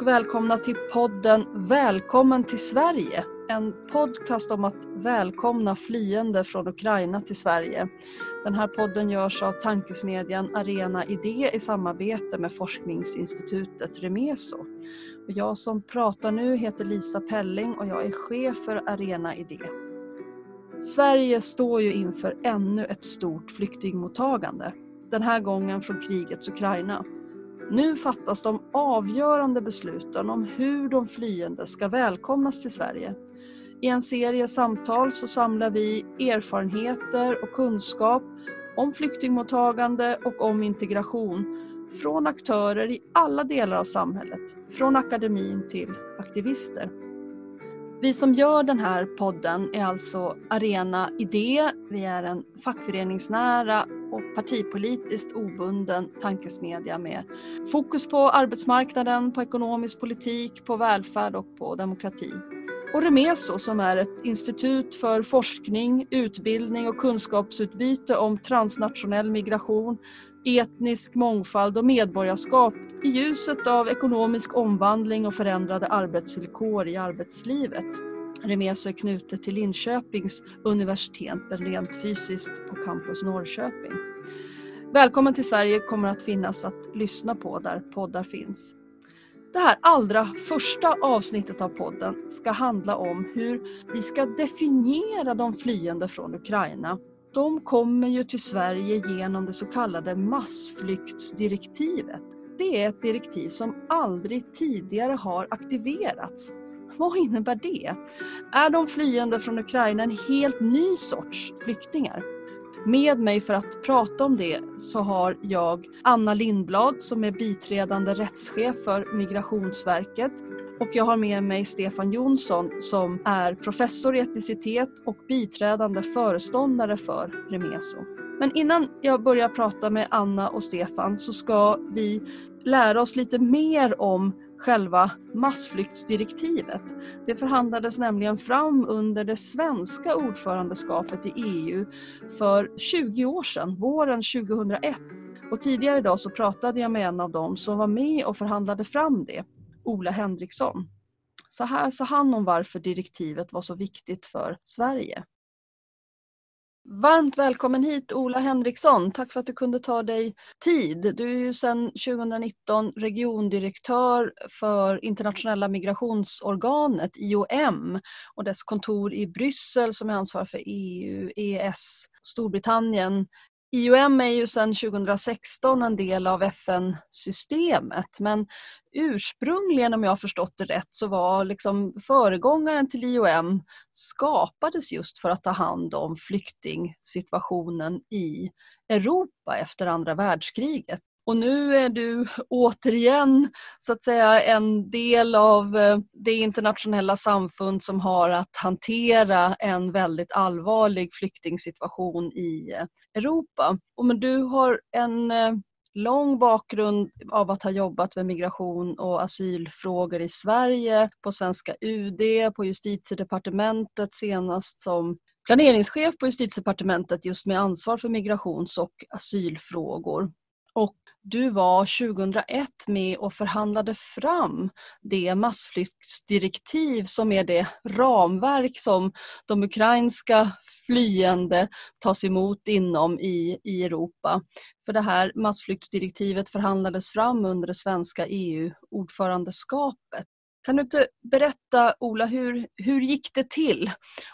och välkomna till podden Välkommen till Sverige. En podcast om att välkomna flyende från Ukraina till Sverige. Den här podden görs av tankesmedjan Arena Idé i samarbete med forskningsinstitutet Remeso. Och jag som pratar nu heter Lisa Pelling och jag är chef för Arena Idé. Sverige står ju inför ännu ett stort flyktingmottagande. Den här gången från krigets Ukraina. Nu fattas de avgörande besluten om hur de flyende ska välkomnas till Sverige. I en serie samtal så samlar vi erfarenheter och kunskap om flyktingmottagande och om integration från aktörer i alla delar av samhället, från akademin till aktivister. Vi som gör den här podden är alltså Arena Idé. Vi är en fackföreningsnära och partipolitiskt obunden tankesmedja med fokus på arbetsmarknaden, på ekonomisk politik, på välfärd och på demokrati. Och Remeso som är ett institut för forskning, utbildning och kunskapsutbyte om transnationell migration, etnisk mångfald och medborgarskap i ljuset av ekonomisk omvandling och förändrade arbetsvillkor i arbetslivet. Remeso är knutet till Linköpings universitet men rent fysiskt på Campus Norrköping. Välkommen till Sverige kommer att finnas att lyssna på där poddar finns. Det här allra första avsnittet av podden ska handla om hur vi ska definiera de flyende från Ukraina. De kommer ju till Sverige genom det så kallade massflyktsdirektivet. Det är ett direktiv som aldrig tidigare har aktiverats. Vad innebär det? Är de flyende från Ukraina en helt ny sorts flyktingar? Med mig för att prata om det så har jag Anna Lindblad som är biträdande rättschef för Migrationsverket och jag har med mig Stefan Jonsson som är professor i etnicitet och biträdande föreståndare för Remeso. Men innan jag börjar prata med Anna och Stefan så ska vi lära oss lite mer om själva massflyktsdirektivet. Det förhandlades nämligen fram under det svenska ordförandeskapet i EU för 20 år sedan, våren 2001. Och tidigare idag så pratade jag med en av dem som var med och förhandlade fram det, Ola Henriksson. Så här sa han om varför direktivet var så viktigt för Sverige. Varmt välkommen hit Ola Henriksson. Tack för att du kunde ta dig tid. Du är ju sedan 2019 regiondirektör för internationella migrationsorganet IOM och dess kontor i Bryssel som är ansvarig för EU, EES, Storbritannien, IOM är ju sedan 2016 en del av FN-systemet men ursprungligen om jag förstått det rätt så var liksom föregångaren till IOM skapades just för att ta hand om flyktingsituationen i Europa efter andra världskriget. Och nu är du återigen så att säga en del av eh, det internationella samfund som har att hantera en väldigt allvarlig flyktingsituation i eh, Europa. Och men du har en eh, lång bakgrund av att ha jobbat med migration och asylfrågor i Sverige, på svenska UD, på justitiedepartementet senast som planeringschef på justitiedepartementet just med ansvar för migrations och asylfrågor. Du var 2001 med och förhandlade fram det massflyktsdirektiv som är det ramverk som de ukrainska flyende tas emot inom i, i Europa. För det här massflyktsdirektivet förhandlades fram under det svenska EU-ordförandeskapet. Kan du inte berätta, Ola, hur, hur gick det till?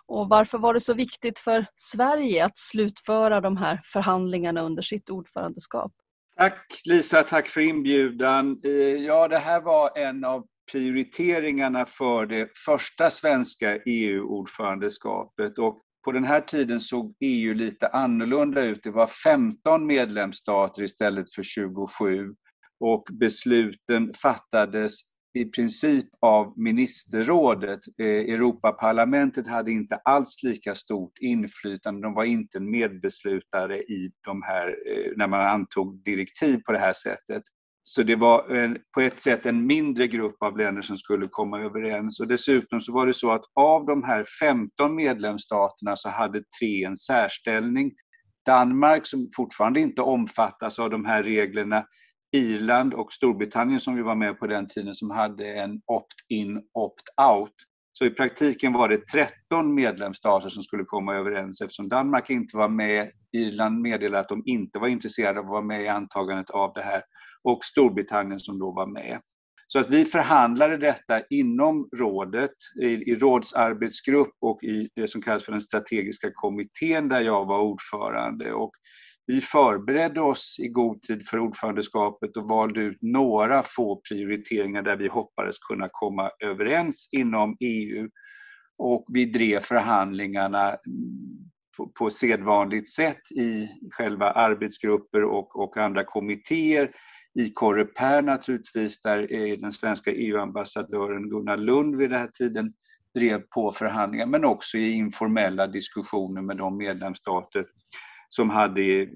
Och varför var det så viktigt för Sverige att slutföra de här förhandlingarna under sitt ordförandeskap? Tack Lisa, tack för inbjudan. Eh, ja, det här var en av prioriteringarna för det första svenska EU-ordförandeskapet och på den här tiden såg EU lite annorlunda ut. Det var 15 medlemsstater istället för 27 och besluten fattades i princip av ministerrådet. Eh, Europaparlamentet hade inte alls lika stort inflytande, de var inte medbeslutare i de här, eh, när man antog direktiv på det här sättet. Så det var en, på ett sätt en mindre grupp av länder som skulle komma överens. Och dessutom så var det så att av de här 15 medlemsstaterna så hade tre en särställning. Danmark, som fortfarande inte omfattas av de här reglerna, Irland och Storbritannien som vi var med på den tiden som hade en opt-in, opt-out. Så i praktiken var det 13 medlemsstater som skulle komma överens eftersom Danmark inte var med, Irland meddelade att de inte var intresserade av att vara med i antagandet av det här och Storbritannien som då var med. Så att vi förhandlade detta inom rådet, i, i rådsarbetsgrupp och i det som kallas för den strategiska kommittén där jag var ordförande. Och vi förberedde oss i god tid för ordförandeskapet och valde ut några få prioriteringar där vi hoppades kunna komma överens inom EU. Och vi drev förhandlingarna på, på sedvanligt sätt i själva arbetsgrupper och, och andra kommittéer i Coreper naturligtvis, där eh, den svenska EU-ambassadören Gunnar Lund vid den här tiden drev på förhandlingar, men också i informella diskussioner med de medlemsstater som hade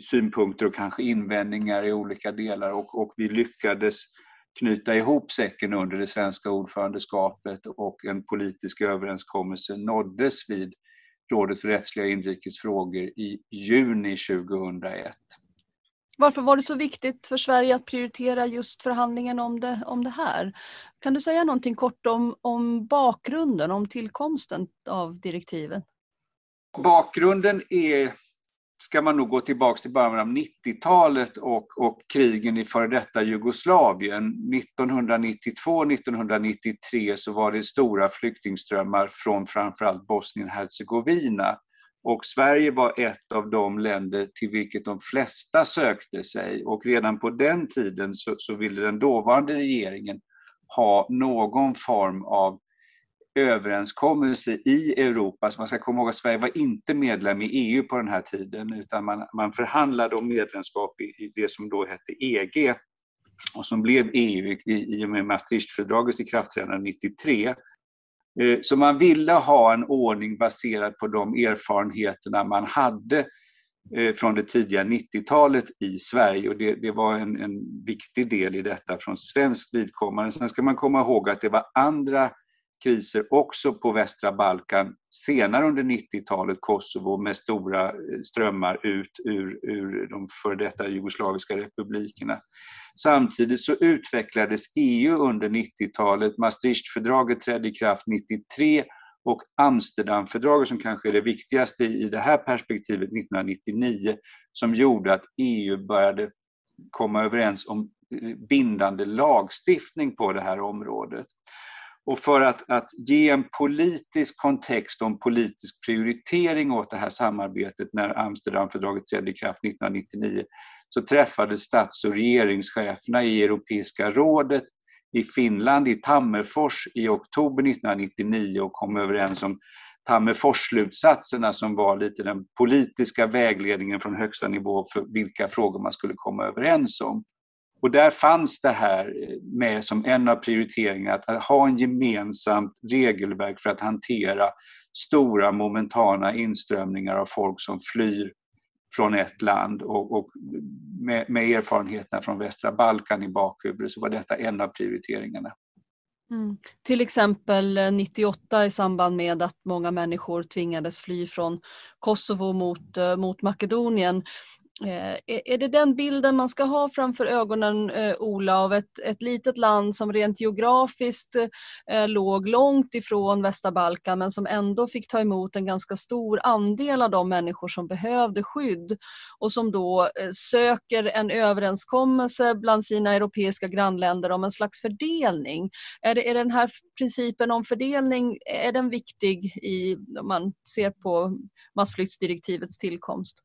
synpunkter och kanske invändningar i olika delar och, och vi lyckades knyta ihop säcken under det svenska ordförandeskapet och en politisk överenskommelse nåddes vid Rådet för rättsliga inrikesfrågor i juni 2001. Varför var det så viktigt för Sverige att prioritera just förhandlingen om det, om det här? Kan du säga någonting kort om, om bakgrunden, om tillkomsten av direktivet? Bakgrunden är, ska man nog gå tillbaka till början av 90-talet och, och krigen i före detta Jugoslavien. 1992-1993 så var det stora flyktingströmmar från framförallt Bosnien-Hercegovina och Sverige var ett av de länder till vilket de flesta sökte sig och redan på den tiden så, så ville den dåvarande regeringen ha någon form av överenskommelse i Europa. Så man ska komma ihåg att Sverige var inte medlem i EU på den här tiden utan man, man förhandlade om medlemskap i, i det som då hette EG och som blev EU i, i och med Maastrichtfördragets ikraftträdande 93. Eh, så man ville ha en ordning baserad på de erfarenheterna man hade eh, från det tidiga 90-talet i Sverige och det, det var en, en, viktig del i detta från svenskt vidkommande. Sen ska man komma ihåg att det var andra kriser också på västra Balkan senare under 90-talet, Kosovo med stora eh, strömmar ut ur, ur de före detta jugoslaviska republikerna. Samtidigt så utvecklades EU under 90-talet. Maastrichtfördraget trädde i kraft 93 och Amsterdamfördraget som kanske är det viktigaste i det här perspektivet 1999 som gjorde att EU började komma överens om eh, bindande lagstiftning på det här området. Och för att, att ge en politisk kontext och en politisk prioritering åt det här samarbetet när Amsterdamfördraget trädde i kraft 1999 så träffades stats och regeringscheferna i Europeiska rådet i Finland, i Tammerfors i oktober 1999 och kom överens om Tammerfors-slutsatserna som var lite den politiska vägledningen från högsta nivå för vilka frågor man skulle komma överens om. Och där fanns det här eh, med som en av prioriteringarna, att ha en gemensamt regelverk för att hantera stora momentana inströmningar av folk som flyr från ett land och, och med, med erfarenheterna från västra Balkan i bakhuvudet så var detta en av prioriteringarna. Mm. Till exempel eh, 98 i samband med att många människor tvingades fly från Kosovo mot, eh, mot Makedonien. Eh, är det den bilden man ska ha framför ögonen, eh, Ola, av ett, ett litet land som rent geografiskt eh, låg långt ifrån västra Balkan men som ändå fick ta emot en ganska stor andel av de människor som behövde skydd och som då eh, söker en överenskommelse bland sina europeiska grannländer om en slags fördelning. Är, det, är den här principen om fördelning, är den viktig i, om man ser på massflyktsdirektivets tillkomst?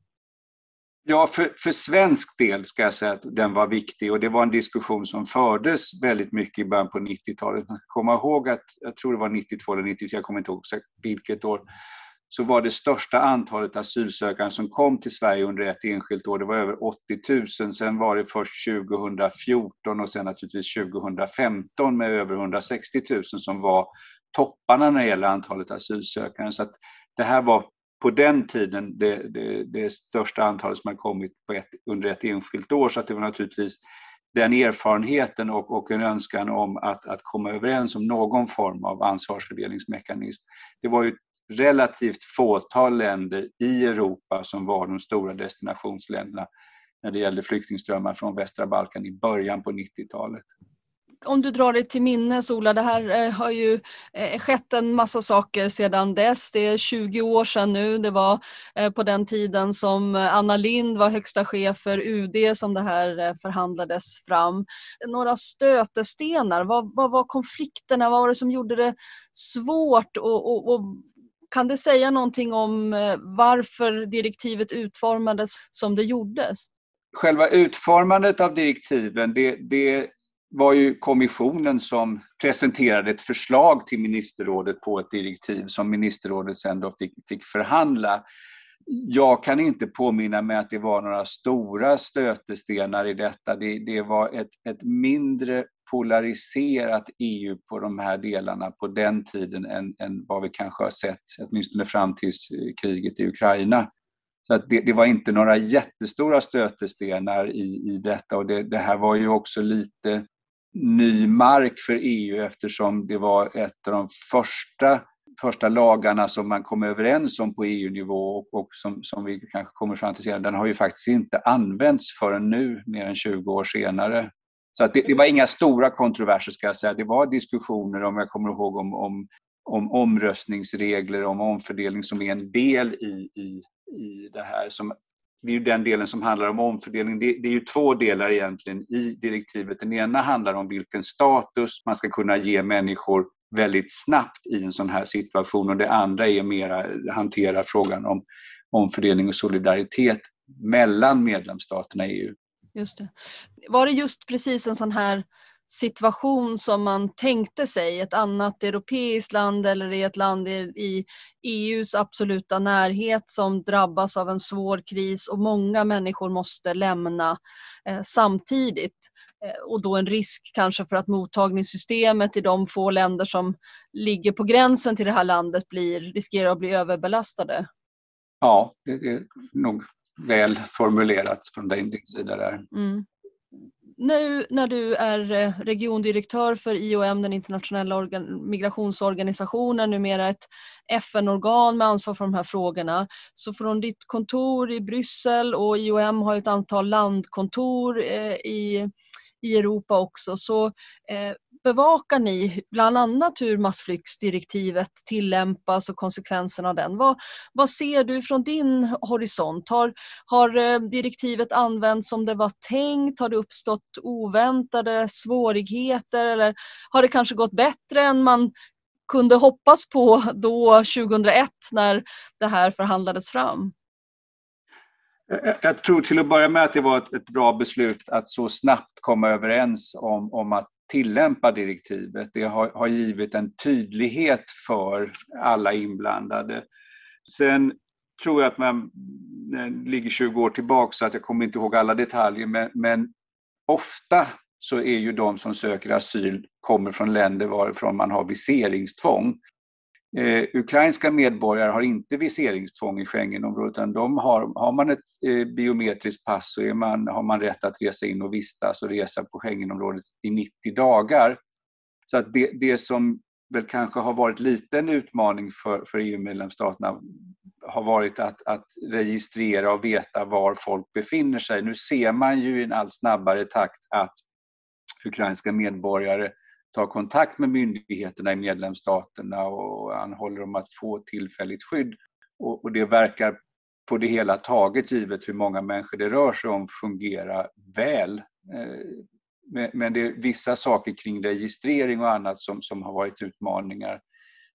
Ja, för, för svensk del ska jag säga att den var viktig och det var en diskussion som fördes väldigt mycket i början på 90-talet. Man ska komma ihåg att, jag tror det var 92 eller 93, jag kommer inte ihåg vilket år, så var det största antalet asylsökande som kom till Sverige under ett enskilt år, det var över 80 000. Sen var det först 2014 och sen naturligtvis 2015 med över 160 000 som var topparna när det gäller antalet asylsökande. Så det här var på den tiden det, det, det största antalet som har kommit ett, under ett enskilt år. Så att det var naturligtvis den erfarenheten och, och en önskan om att, att komma överens om någon form av ansvarsfördelningsmekanism. Det var ju relativt fåtal länder i Europa som var de stora destinationsländerna när det gällde flyktingströmmar från västra Balkan i början på 90-talet om du drar dig till minnes Ola, det här eh, har ju eh, skett en massa saker sedan dess. Det är 20 år sedan nu. Det var eh, på den tiden som Anna Lind var högsta chef för UD som det här förhandlades fram. Några stötestenar, vad, vad var konflikterna? Vad var det som gjorde det svårt? Och, och, och kan det säga någonting om varför direktivet utformades som det gjordes? Själva utformandet av direktiven, det, det var ju kommissionen som presenterade ett förslag till ministerrådet på ett direktiv som ministerrådet sen då fick, fick förhandla. Jag kan inte påminna mig att det var några stora stötestenar i detta. Det, det var ett, ett mindre polariserat EU på de här delarna på den tiden än, än vad vi kanske har sett, åtminstone fram till eh, kriget i Ukraina. Så att det, det, var inte några jättestora stötestenar i, i detta och det, det, här var ju också lite ny mark för EU eftersom det var ett av de första, första lagarna som man kom överens om på EU-nivå och, och som, som vi kanske kommer fram till senare, den har ju faktiskt inte använts förrän nu, mer än 20 år senare. Så att det, det var inga stora kontroverser ska jag säga. Det var diskussioner, om jag kommer ihåg, om, om, om omröstningsregler, om omfördelning som är en del i, i, i det här som det är ju den delen som handlar om omfördelning. Det, det, är ju två delar egentligen i direktivet. Den ena handlar om vilken status man ska kunna ge människor väldigt snabbt i en sån här situation och det andra är mera hantera frågan om omfördelning och solidaritet mellan medlemsstaterna i EU. Just det. Var det just precis en sån här situation som man tänkte sig ett annat europeiskt land eller i ett land i, EUs absoluta närhet som drabbas av en svår kris och många människor måste lämna eh, samtidigt. Eh, och då en risk kanske för att mottagningssystemet i de få länder som ligger på gränsen till det här landet blir, riskerar att bli överbelastade. Ja, det är nog väl formulerat från din sida där. Mm nu när du är eh, regiondirektör för IOM, den internationella migrationsorganisationen, numera ett FN-organ med ansvar för de här frågorna, så från ditt kontor i Bryssel och IOM har ett antal landkontor eh, i, i Europa också, så eh, bevakar ni bland annat hur massflyktsdirektivet tillämpas och konsekvenserna av den. Vad, vad ser du från din horisont? Har, har eh, direktivet använts som det var tänkt? Har det uppstått oväntade svårigheter eller har det kanske gått bättre än man kunde hoppas på då 2001 när det här förhandlades fram? Jag tror till att börja med att det var ett, bra beslut att så snabbt komma överens om, om att tillämpa direktivet. Det har, har givit en tydlighet för alla inblandade. Sen tror jag att man eh, ligger 20 år tillbaka så att jag kommer inte ihåg alla detaljer men, men ofta så är ju de som söker asyl kommer från länder varifrån man har viseringstvång. Eh, ukrainska medborgare har inte viseringstvång i Schengenområdet utan de har, har man ett eh, biometriskt pass så är man, har man rätt att resa in och vistas och resa på Schengenområdet i 90 dagar. Så att det, det som väl kanske har varit lite en utmaning för, för EU-medlemsstaterna har varit att, att registrera och veta var folk befinner sig. Nu ser man ju i en allt snabbare takt att ukrainska medborgare tar kontakt med myndigheterna i medlemsstaterna och anhåller om att få tillfälligt skydd. Och, och det verkar på det hela taget, givet hur många människor det rör sig om, fungera väl. Eh, men det är vissa saker kring registrering och annat som, som har varit utmaningar.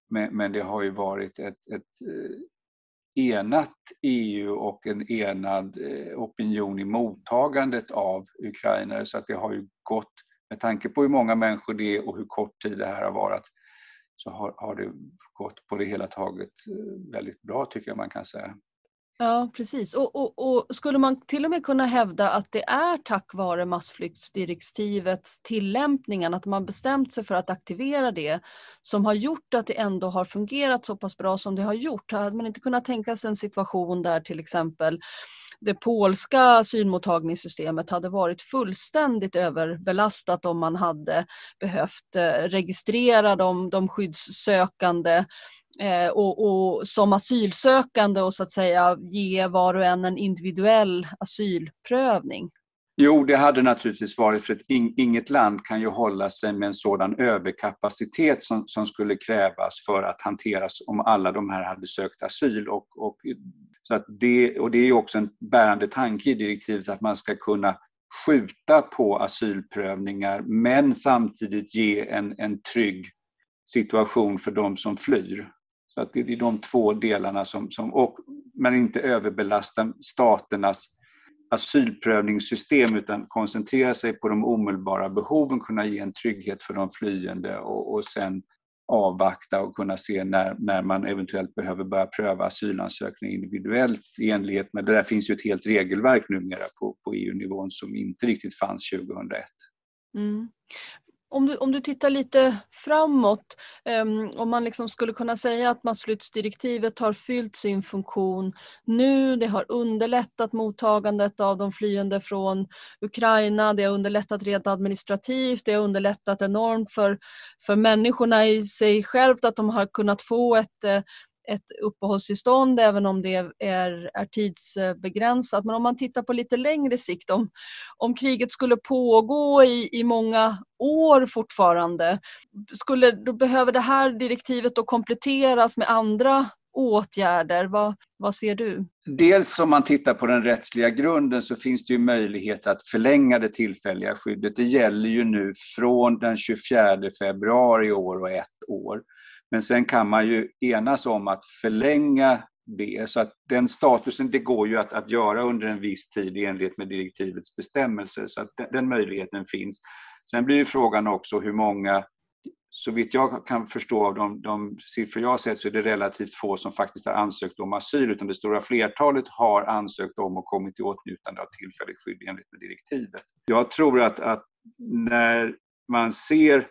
Men, men det har ju varit ett, ett eh, enat EU och en enad eh, opinion i mottagandet av ukrainare så att det har ju gått med tanke på hur många människor det är och hur kort tid det här har varit så har, har det gått på det hela taget eh, väldigt bra tycker jag man kan säga. Ja, precis. Och, och, och, skulle man till och med kunna hävda att det är tack vare massflyktsdirektivets tillämpningen, att man bestämt sig för att aktivera det, som har gjort att det ändå har fungerat så pass bra som det har gjort? Hade man inte kunnat tänka sig en situation där till exempel det polska asylmottagningssystemet hade varit fullständigt överbelastat om man hade behövt eh, registrera de, de skyddssökande eh, och, och, som asylsökande och så att säga ge var och en en individuell asylprövning? Jo, det hade naturligtvis varit för att inget land kan ju hålla sig med en sådan överkapacitet som, som skulle krävas för att hanteras om alla de här hade sökt asyl. Och, och, så att det, och det är också en bärande tanke i direktivet att man ska kunna skjuta på asylprövningar men samtidigt ge en, en trygg situation för de som flyr. Så att det är de två delarna som, som och, men inte överbelasta staternas asylprövningssystem utan koncentrera sig på de omedelbara behoven, kunna ge en trygghet för de flyende och, och sen avvakta och kunna se när, när man eventuellt behöver börja pröva asylansökningar individuellt i enlighet med, det där finns ju ett helt regelverk numera på, på EU-nivån som inte riktigt fanns 2001. Mm. Om du, om du tittar lite framåt, um, om man liksom skulle kunna säga att massflyktsdirektivet har fyllt sin funktion nu, det har underlättat mottagandet av de flyende från Ukraina, det har underlättat rent administrativt, det har underlättat enormt för, för människorna i sig självt att de har kunnat få ett eh, ett uppehållstillstånd även om det är, är tidsbegränsat. Men om man tittar på lite längre sikt, om, om kriget skulle pågå i, i många år fortfarande, skulle, då behöver det här direktivet då kompletteras med andra åtgärder? Vad, vad ser du? Dels om man tittar på den rättsliga grunden så finns det ju möjlighet att förlänga det tillfälliga skyddet. Det gäller ju nu från den 24 februari i år och ett år. Men sen kan man ju enas om att förlänga det. Så att den statusen, det går ju att, att göra under en viss tid i enlighet med direktivets bestämmelser. Så att den, den möjligheten finns. Sen blir ju frågan också hur många så vitt jag kan förstå av de, de siffror jag har sett så är det relativt få som faktiskt har ansökt om asyl, utan det stora flertalet har ansökt om och kommit i åtnjutande av tillfälligt skydd enligt med direktivet. Jag tror att, att när man ser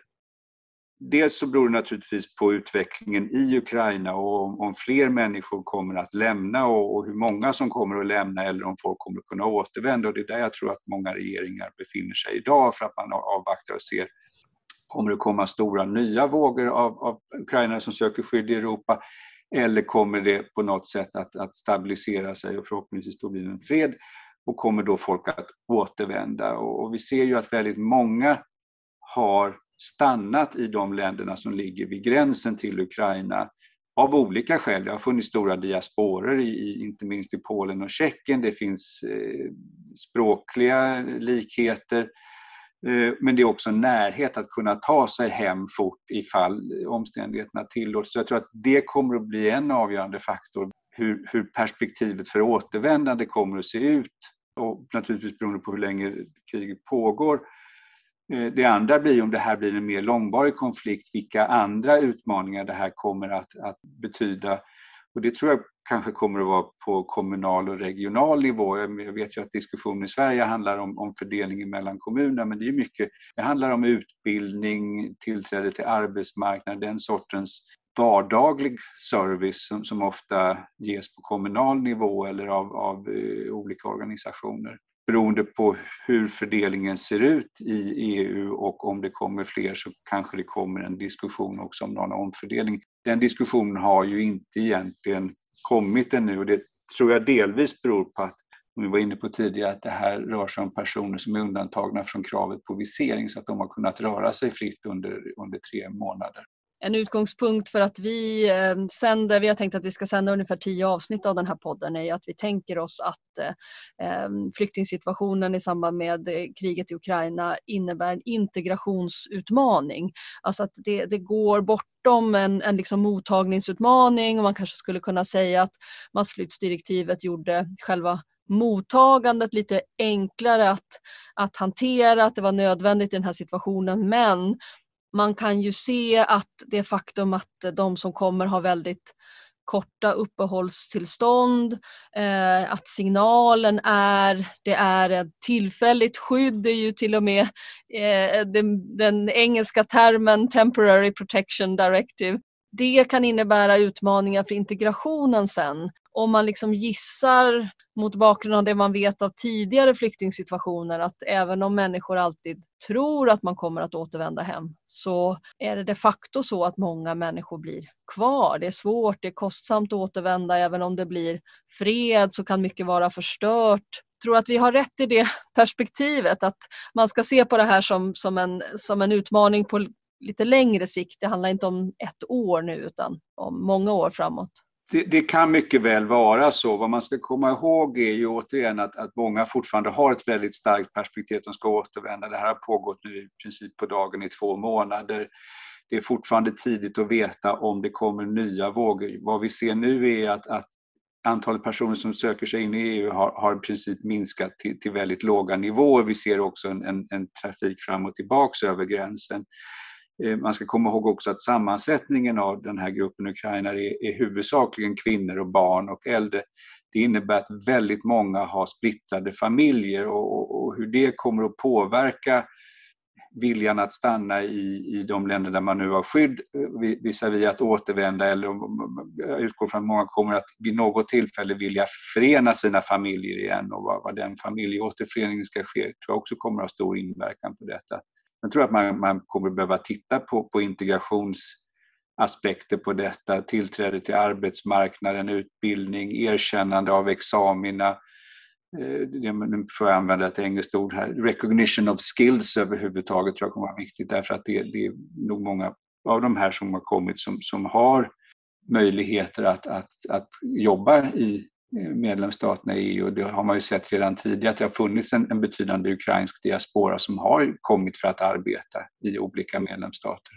Dels så beror det naturligtvis på utvecklingen i Ukraina och om, om fler människor kommer att lämna och, och, hur många som kommer att lämna eller om folk kommer att kunna återvända. Och det är där jag tror att många regeringar befinner sig idag för att man avvaktar och ser Kommer det komma stora nya vågor av, av ukrainare som söker skydd i Europa? Eller kommer det på något sätt att, att stabilisera sig och förhoppningsvis då blir det en fred? Och kommer då folk att återvända? Och, och vi ser ju att väldigt många har stannat i de länderna som ligger vid gränsen till Ukraina av olika skäl. Det har funnits stora diasporer, i, inte minst i Polen och Tjeckien. Det finns eh, språkliga likheter. Eh, men det är också närhet att kunna ta sig hem fort ifall omständigheterna tillåts. Så jag tror att det kommer att bli en avgörande faktor hur, hur perspektivet för återvändande kommer att se ut. Och naturligtvis beroende på hur länge kriget pågår Eh, Eh, det andra blir om det här blir en mer långvarig konflikt, vilka andra utmaningar det här kommer att, att betyda. Och det tror jag kanske kommer att vara på kommunal och regional nivå. Jag vet ju att diskussionen i Sverige handlar om, om fördelningen mellan kommuner, men det är mycket, det handlar om utbildning, tillträde till arbetsmarknaden, den sortens vardaglig service som, som ofta ges på kommunal nivå eller av, av uh, olika organisationer beroende på hur fördelningen ser ut i EU och om det kommer fler så kanske det kommer en diskussion också om någon omfördelning. Den diskussionen har ju inte egentligen kommit ännu och det tror jag delvis beror på att, som vi var inne på tidigare, att det här rör sig om personer som är undantagna från kravet på visering så att de har kunnat röra sig fritt under, under tre månader en utgångspunkt för att vi eh, sänder, vi har tänkt att vi ska sända ungefär tio avsnitt av den här podden är att vi tänker oss att eh, eh flyktingsituationen i samband med eh, kriget i Ukraina innebär en integrationsutmaning. Alltså att det, det går bortom en, en liksom mottagningsutmaning och man kanske skulle kunna säga att massflyktsdirektivet gjorde själva mottagandet lite enklare att, att hantera, att det var nödvändigt i den här situationen men man kan ju se att det faktum att de som kommer har väldigt korta uppehållstillstånd, eh, att signalen är, det är ett tillfälligt skydd, det är ju till och med eh, den, den, engelska termen temporary protection directive. Det kan innebära utmaningar för integrationen sen om man liksom gissar mot bakgrund av det man vet av tidigare flyktingsituationer att även om människor alltid tror att man kommer att återvända hem så är det de facto så att många människor blir kvar. Det är svårt, det är kostsamt att återvända. Även om det blir fred så kan mycket vara förstört. Jag tror att vi har rätt i det perspektivet att man ska se på det här som, som, en, som en utmaning på lite längre sikt. Det handlar inte om ett år nu utan om många år framåt. Det, det, kan mycket väl vara så. Vad man ska komma ihåg är ju återigen att, att många fortfarande har ett väldigt starkt perspektiv att de ska återvända. Det här har pågått nu i princip på dagen i två månader. Det är fortfarande tidigt att veta om det kommer nya vågor. Vad vi ser nu är att, att antalet personer som söker sig in i EU har, har i princip minskat till, till väldigt låga nivåer. Vi ser också en, en, en trafik fram och tillbaks över gränsen. Eh, man ska komma ihåg också att sammansättningen av den här gruppen ukrainare är, är huvudsakligen kvinnor och barn och äldre. Det innebär att väldigt många har splittrade familjer och, och hur det kommer att påverka viljan att stanna i, i de länder där man nu har skydd eh, visavi att återvända eller jag utgår från att många kommer att vid något tillfälle vilja förena sina familjer igen och vad, vad den familjeåterföreningen ska ske tror jag också kommer att ha stor inverkan på detta. Jag tror att man, man kommer behöva titta på, på integrationsaspekter på detta, tillträde till arbetsmarknaden, utbildning, erkännande av examina, eh, nu får jag använda ett engelskt ord här, recognition of skills överhuvudtaget tror jag kommer vara viktigt därför att det, det är nog många av de här som har kommit som, som har möjligheter att, att, att jobba i Eh, medlemsstaterna i EU. Det har man ju sett redan tidigare att det har funnits en, en betydande ukrainsk diaspora som har kommit för att arbeta i olika medlemsstater.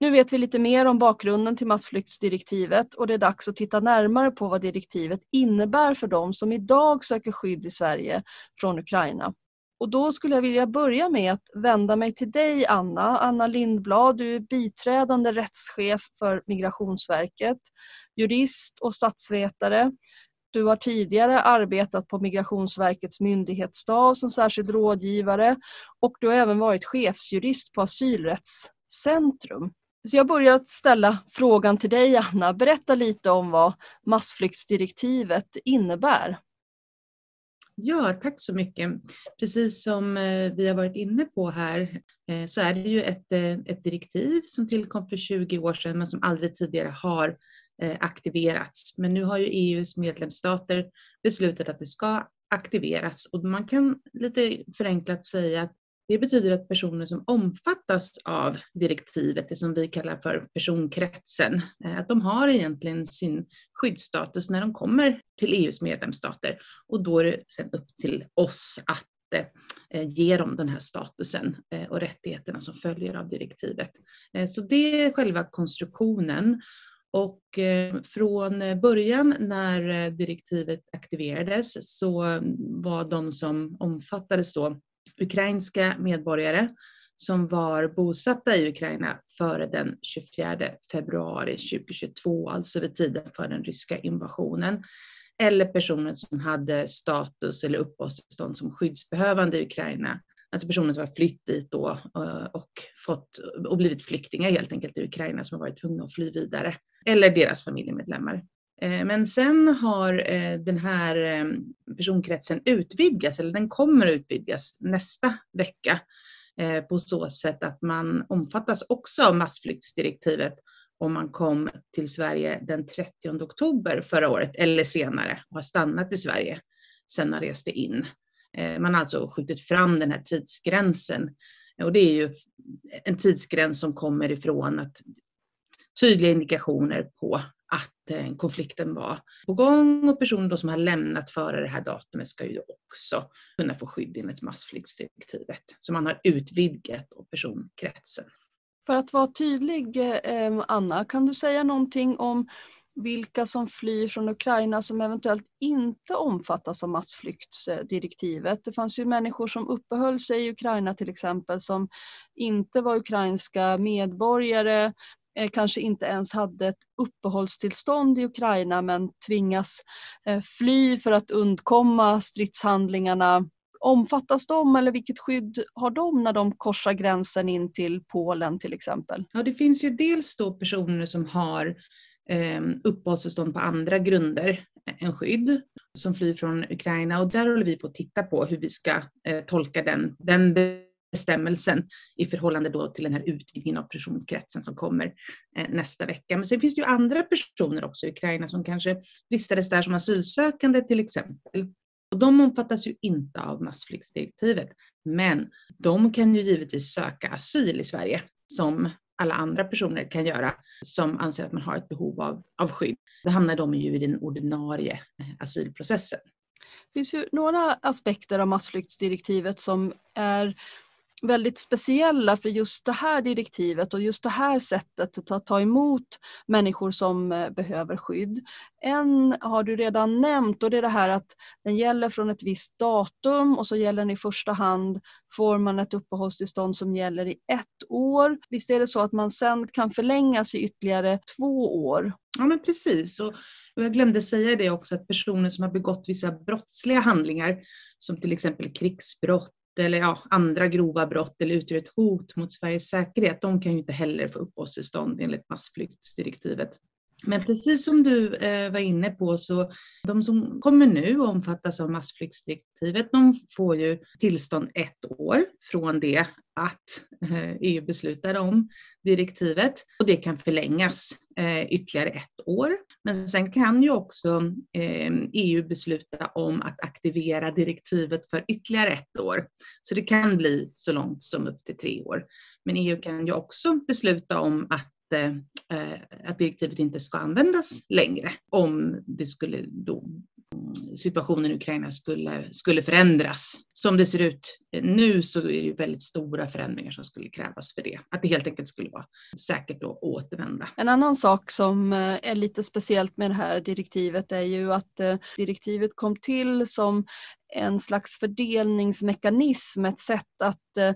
Nu vet vi lite mer om bakgrunden till massflyktsdirektivet och det är dags att titta närmare på vad direktivet innebär för de som idag söker skydd i Sverige från Ukraina. Och då skulle jag vilja börja med att vända mig till dig Anna, Anna Lindblad. Du är biträdande rättschef för Migrationsverket, jurist och statsvetare. Du har tidigare arbetat på Migrationsverkets myndighetsstab som särskild rådgivare och du har även varit chefsjurist på Asylrättscentrum. Så jag börjar att ställa frågan till dig Anna. Berätta lite om vad massflyktsdirektivet innebär. Ja, tack så mycket. Precis som eh, vi har varit inne på här eh, så är det ju ett, eh, ett direktiv som tillkom för 20 år sedan men som aldrig tidigare har aktiverats. Men nu har ju EUs medlemsstater beslutat att det ska aktiveras och man kan lite förenklat säga att det betyder att personer som omfattas av direktivet, det som vi kallar för personkretsen, eh, att de har egentligen sin skyddsstatus när de kommer till EUs medlemsstater och då är det sen upp till oss att eh, ge dem den här statusen eh, och rättigheterna som följer av direktivet. Så det är själva konstruktionen. Och från början när direktivet aktiverades så mm, var de som omfattades då ukrainska medborgare som var bosatta i Ukraina före den 24 februari 2022, alltså vid tiden för den ryska invasionen, eller personer som hade status eller uppehållstillstånd som skyddsbehövande i Ukraina, alltså personer som har flytt dit då eh, och, fått, och blivit flyktingar helt enkelt i Ukraina som har varit tvungna att fly vidare, eller deras familjemedlemmar. Eh, men sen har eh, den här eh, personkretsen utvidgats, eller den kommer att utvidgas nästa vecka på så sätt att man omfattas också av massflyktsdirektivet om man kom till Sverige den 30 oktober förra året eller senare och har stannat i Sverige sedan man reste in. Man har alltså skjutit fram den här tidsgränsen och det är ju en tidsgräns som kommer ifrån att tydliga indikationer på att eh, konflikten var på gång och personer som har lämnat före det här datumet ska ju också kunna få skydd enligt massflyktsdirektivet. Så man har utvidgat personkretsen. För att vara tydlig, eh, Anna, kan du säga någonting om vilka som flyr från Ukraina som eventuellt inte omfattas av massflyktsdirektivet. Det fanns ju människor som uppehöll sig i Ukraina till exempel som inte var ukrainska medborgare Eh, kanske inte ens hade ett uppehållstillstånd i Ukraina men tvingas eh, fly för att undkomma stridshandlingarna. Omfattas de eller vilket skydd har de när de korsar gränsen in till Polen till exempel? Ja, det finns ju dels då personer som har eh, uppehållstillstånd på andra grunder än skydd som flyr från Ukraina och där håller vi på att titta på hur vi ska eh, tolka den, den bestämmelsen i förhållande då till den här utvidgningen av personkretsen som kommer eh, nästa vecka. Men sen finns det ju andra personer också i Ukraina som kanske vistades där som asylsökande till exempel. Och de omfattas ju inte av massflyktsdirektivet, men de kan ju givetvis söka asyl i Sverige som alla andra personer kan göra som anser att man har ett behov av, av skydd. Då hamnar de ju i den ordinarie eh, asylprocessen. Det finns ju några aspekter av massflyktsdirektivet som är väldigt speciella för just det här direktivet och just det här sättet att ta emot människor som eh, behöver skydd. En har du redan nämnt och det är det här att den gäller från ett visst datum och så gäller den i första hand får man ett uppehållstillstånd som gäller i ett år. Visst är det så att man sen kan förlängas i ytterligare två år? Ja men precis. Och jag glömde säga det också att personer som har begått vissa brottsliga handlingar som till exempel krigsbrott eller ja, andra grova brott eller utgör ett hot mot Sveriges säkerhet, de kan ju inte heller få uppehållstillstånd enligt massflyktsdirektivet. Men precis som du eh, var inne på så de som kommer nu omfattas av massflyktsdirektivet, de får ju tillstånd ett år från det att eh, EU beslutade om direktivet och det kan förlängas eh, ytterligare ett år. Men sen kan ju också eh, EU besluta om att aktivera direktivet för ytterligare ett år. Så det kan bli så långt som upp till tre år. Men EU kan ju också besluta om att eh, Eh, att direktivet inte ska användas längre om det skulle då mm, situationen i Ukraina skulle, skulle förändras. Som det ser ut eh, nu så är det väldigt stora förändringar som skulle krävas för det. Att det helt enkelt skulle vara säkert att återvända. En annan sak som eh, är lite speciellt med det här direktivet är ju att direktivet kom till som en slags fördelningsmekanism, ett sätt att eh,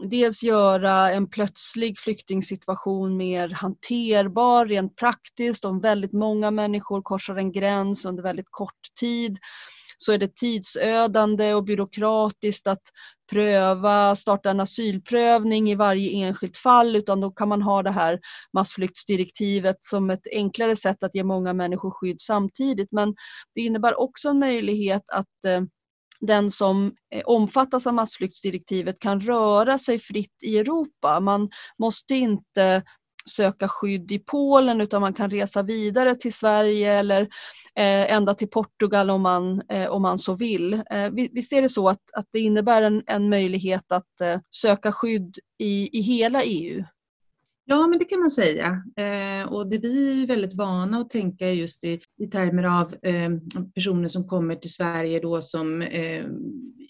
dels göra en plötslig flyktingsituation mer hanterbar rent praktiskt. Om väldigt många människor korsar en gräns under väldigt kort tid så är det tidsödande och byråkratiskt att pröva, starta en asylprövning i varje enskilt fall utan då kan man ha det här massflyktsdirektivet som ett enklare sätt att ge många människor skydd samtidigt. Men det innebär också en möjlighet att eh, den som eh, omfattas av massflyktsdirektivet kan röra sig fritt i Europa. Man måste inte söka skydd i Polen utan man kan resa vidare till Sverige eller eh, ända till Portugal om man, eh, om man så vill. Eh, visst är det så att, att det innebär en, en möjlighet att eh, söka skydd i, i hela EU? Ja, men det kan man säga. Eh, och det vi är väldigt vana att tänka just i, i termer av eh, personer som kommer till Sverige då som eh,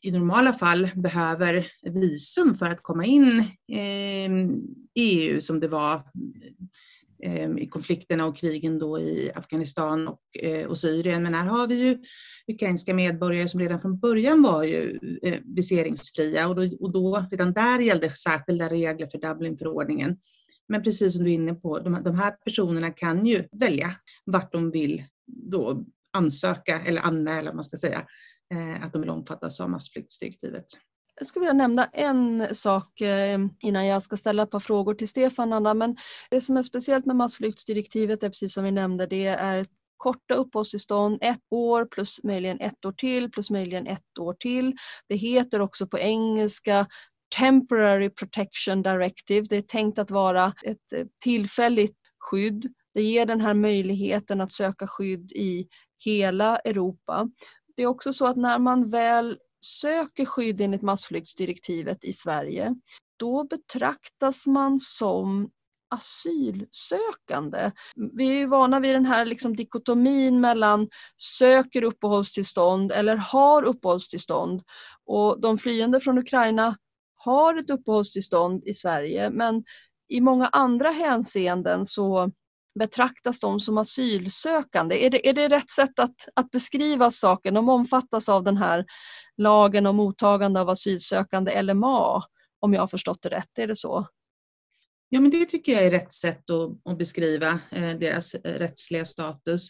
i normala fall behöver visum för att komma in ehm, i EU som det var ehm, i konflikterna och krigen då i Afghanistan och, eh, och Syrien. Men här har vi ju ukrainska medborgare som redan från början var ju eh, viseringsfria och då, och då redan där gällde särskilda regler för Dublinförordningen. Men precis som du är inne på, de, de här personerna kan ju välja vart de vill då ansöka eller anmäla, man ska säga, eh, att de vill omfattas av massflyktsdirektivet. Jag skulle vilja nämna en sak eh, innan jag ska ställa ett par frågor till Stefan. Anna. Men det som är speciellt med massflyktsdirektivet är precis som vi nämnde, det är korta uppehållstillstånd, ett år plus möjligen ett år till plus möjligen ett år till. Det heter också på engelska Temporary Protection Directive. Det är tänkt att vara ett eh, tillfälligt skydd. Det ger den här möjligheten att söka skydd i hela Europa. Det är också så att när man väl söker skydd enligt massflyktsdirektivet i Sverige, då betraktas man som asylsökande. Vi är vana vid den här liksom dikotomin mellan söker uppehållstillstånd eller har uppehållstillstånd. Och de flyende från Ukraina har ett uppehållstillstånd i Sverige men i många andra hänseenden så betraktas de som asylsökande. Är det, är det rätt sätt att, att beskriva saken? De omfattas av den här lagen om mottagande av asylsökande, LMA, om jag har förstått det rätt. Är det så? Ja, men det tycker jag är rätt sätt att, att beskriva eh, deras eh, rättsliga status.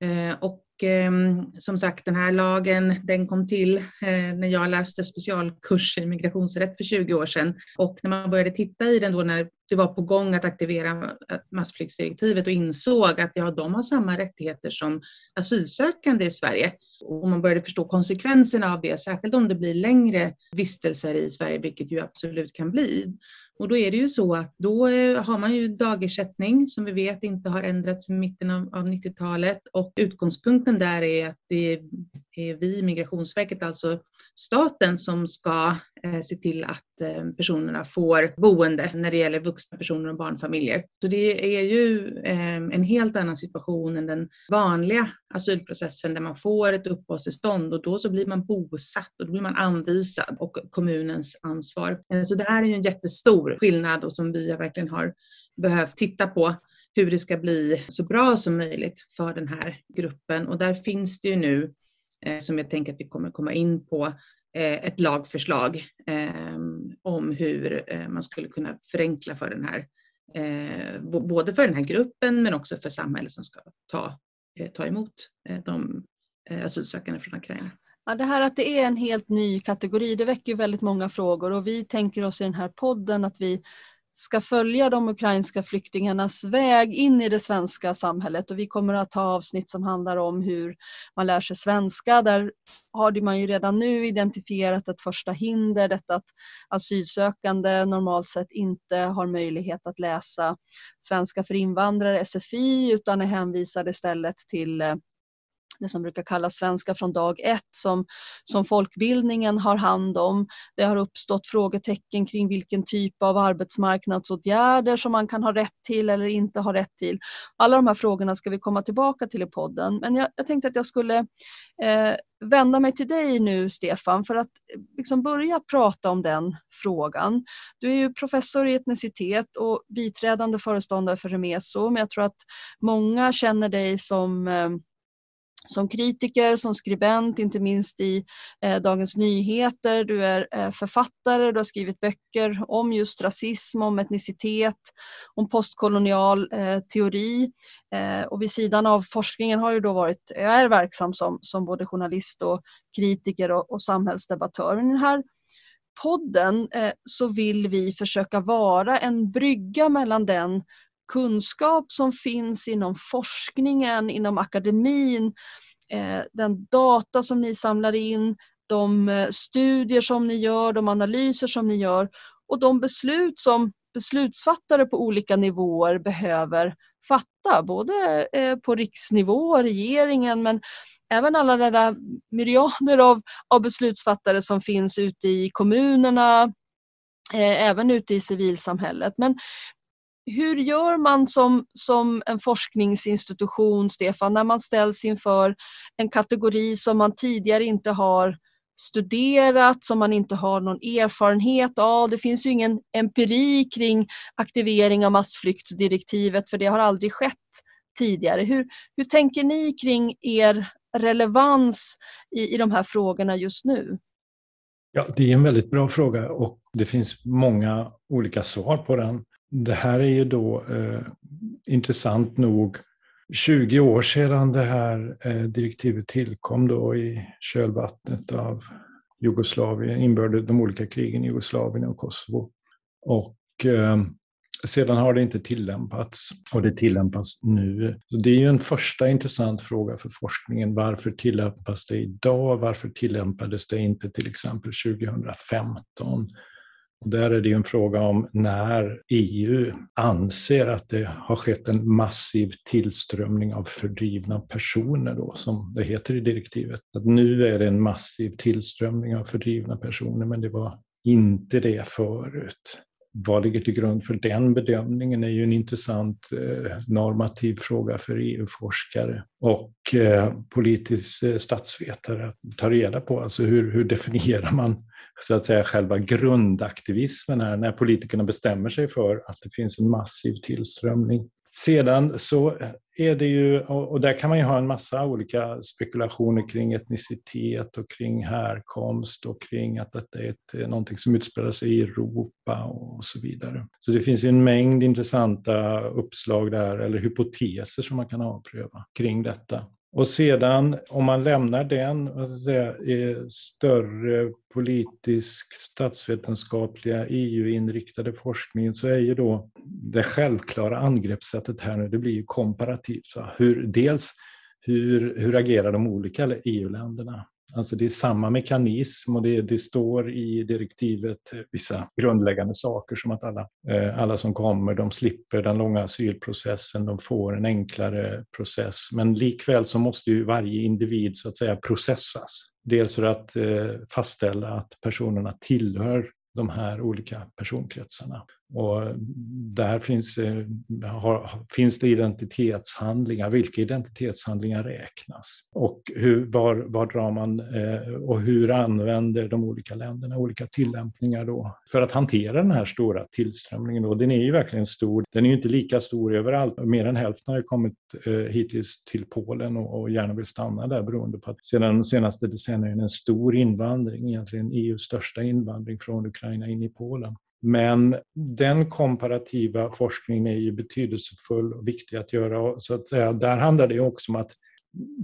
Eh, och ehm, som sagt, den här lagen den kom till eh, när jag läste specialkurs i migrationsrätt för 20 år sedan. Och när man började titta i den då när det var på gång att aktivera eh, massflyktsdirektivet och insåg att ja, de har samma rättigheter som asylsökande i Sverige. Och man började förstå konsekvenserna av det, särskilt om det blir längre vistelser i Sverige, vilket ju absolut kan bli. Och då är det ju så att då eh, har man ju dagersättning som vi vet inte har ändrats i mitten av, av 90-talet och utgångspunkten där är att det är vi, Migrationsverket, alltså staten, som ska eh, se till att eh, personerna får boende när det gäller vuxna personer och barnfamiljer. Så det är ju eh, en helt annan situation än den vanliga asylprocessen där man får ett uppehållstillstånd och då så blir man bosatt och då blir man anvisad och kommunens ansvar. Eh, så det här är ju en jättestor skillnad och som vi verkligen har behövt titta på hur det ska bli så bra som möjligt för den här gruppen. Och där finns det ju nu eh, som jag tänker att vi kommer komma in på, eh, ett lagförslag om hur man skulle kunna förenkla för den här, både för den här gruppen men också för samhället som ska ta, ta emot de Eh, asylsökande från Ukraina. Ja, det här att det är en helt ny kategori, det väcker väldigt många frågor och vi tänker oss i den här podden att vi ska följa de ukrainska flyktingarnas väg in i det svenska samhället och vi kommer att ha avsnitt som handlar om hur man lär sig svenska. Där har man ju redan nu identifierat ett första hinder, detta att asylsökande normalt sett inte har möjlighet att läsa svenska för invandrare, SFI, utan är hänvisade istället till eh, det som brukar kallas svenska från dag ett som, som folkbildningen har hand om. Det har uppstått frågetecken kring vilken typ av arbetsmarknadsåtgärder som man kan ha rätt till eller inte ha rätt till. Alla de här frågorna ska vi komma tillbaka till i podden men jag, jag tänkte att jag skulle eh, vända mig till dig nu Stefan för att eh, liksom börja prata om den frågan. Du är ju professor i etnicitet och biträdande föreståndare för Remeso men jag tror att många känner dig som eh, som kritiker, som skribent, inte minst i eh, Dagens Nyheter. Du är eh, författare, du har skrivit böcker om just rasism, om etnicitet, om postkolonial eh, teori. Eh, och vid sidan av forskningen har du då varit, jag är verksam som, som både journalist och kritiker och, och samhällsdebattör. Men i den här podden eh, så vill vi försöka vara en brygga mellan den kunskap som finns inom forskningen, inom akademin, eh, den data som ni samlar in, de eh, studier som ni gör, de analyser som ni gör och de beslut som beslutsfattare på olika nivåer behöver fatta, både eh, på riksnivå, regeringen, men även alla de där myriader av, av beslutsfattare som finns ute i kommunerna, även ute i civilsamhället. Men hur gör man som, som en forskningsinstitution, Stefan, när man ställs inför en kategori som man tidigare inte har studerat, som man inte har någon erfarenhet av. Det finns ju ingen empiri kring aktivering av massflyktsdirektivet för det har aldrig skett tidigare. Hur, hur tänker ni kring er relevans i, i de här frågorna just nu? Ja, det är en väldigt bra fråga och det finns många olika svar på den. Det här är ju då eh, intressant nog 20 år sedan det här eh, direktivet tillkom då i kölvattnet av Jugoslavien, inbörde de olika krigen i Jugoslavien och Kosovo. Och eh, sedan har det inte tillämpats och det tillämpas nu. Så det är ju en första intressant fråga för forskningen. Varför tillämpas det idag? Varför tillämpades det inte till exempel 2015? Där är det ju en fråga om när EU anser att det har skett en massiv tillströmning av fördrivna personer, då, som det heter i direktivet. Att nu är det en massiv tillströmning av fördrivna personer, men det var inte det förut. Vad ligger till grund för den bedömningen är ju en intressant eh, normativ fråga för EU-forskare och eh, politisk eh, statsvetare att ta reda på. Alltså hur, hur definierar man så att säga själva grundaktivismen här, när politikerna bestämmer sig för att det finns en massiv tillströmning. Sedan så är det ju, och där kan man ju ha en massa olika spekulationer kring etnicitet och kring härkomst och kring att detta är ett, någonting som utspelar sig i Europa och så vidare. Så det finns ju en mängd intressanta uppslag där, eller hypoteser som man kan avpröva kring detta. Och sedan om man lämnar den vad ska säga, större politisk, statsvetenskapliga, EU-inriktade forskningen så är ju då det självklara angreppssättet här nu, det blir ju komparativt. Hur, dels hur, hur agerar de olika EU-länderna? Alltså det är samma mekanism och det, det, står i direktivet vissa grundläggande saker som att alla, eh, alla som kommer de slipper den långa asylprocessen, de får en enklare process. Men likväl så måste ju varje individ så att säga processas. Dels för att eh, fastställa att personerna tillhör de här olika personkretsarna. Och där finns, eh, har, finns det identitetshandlingar. Vilka identitetshandlingar räknas? Och hur, var, var drar man eh, och hur använder de olika länderna olika tillämpningar då för att hantera den här stora tillströmningen? Då? Den är ju verkligen stor. Den är ju inte lika stor överallt. Mer än hälften har kommit eh, hittills till Polen och, och gärna vill stanna där beroende på att sedan de senaste decennierna en stor invandring, egentligen EUs största invandring från Ukraina in i Polen. Men den komparativa forskningen är ju betydelsefull och viktig att göra. Så att säga, där handlar det också om att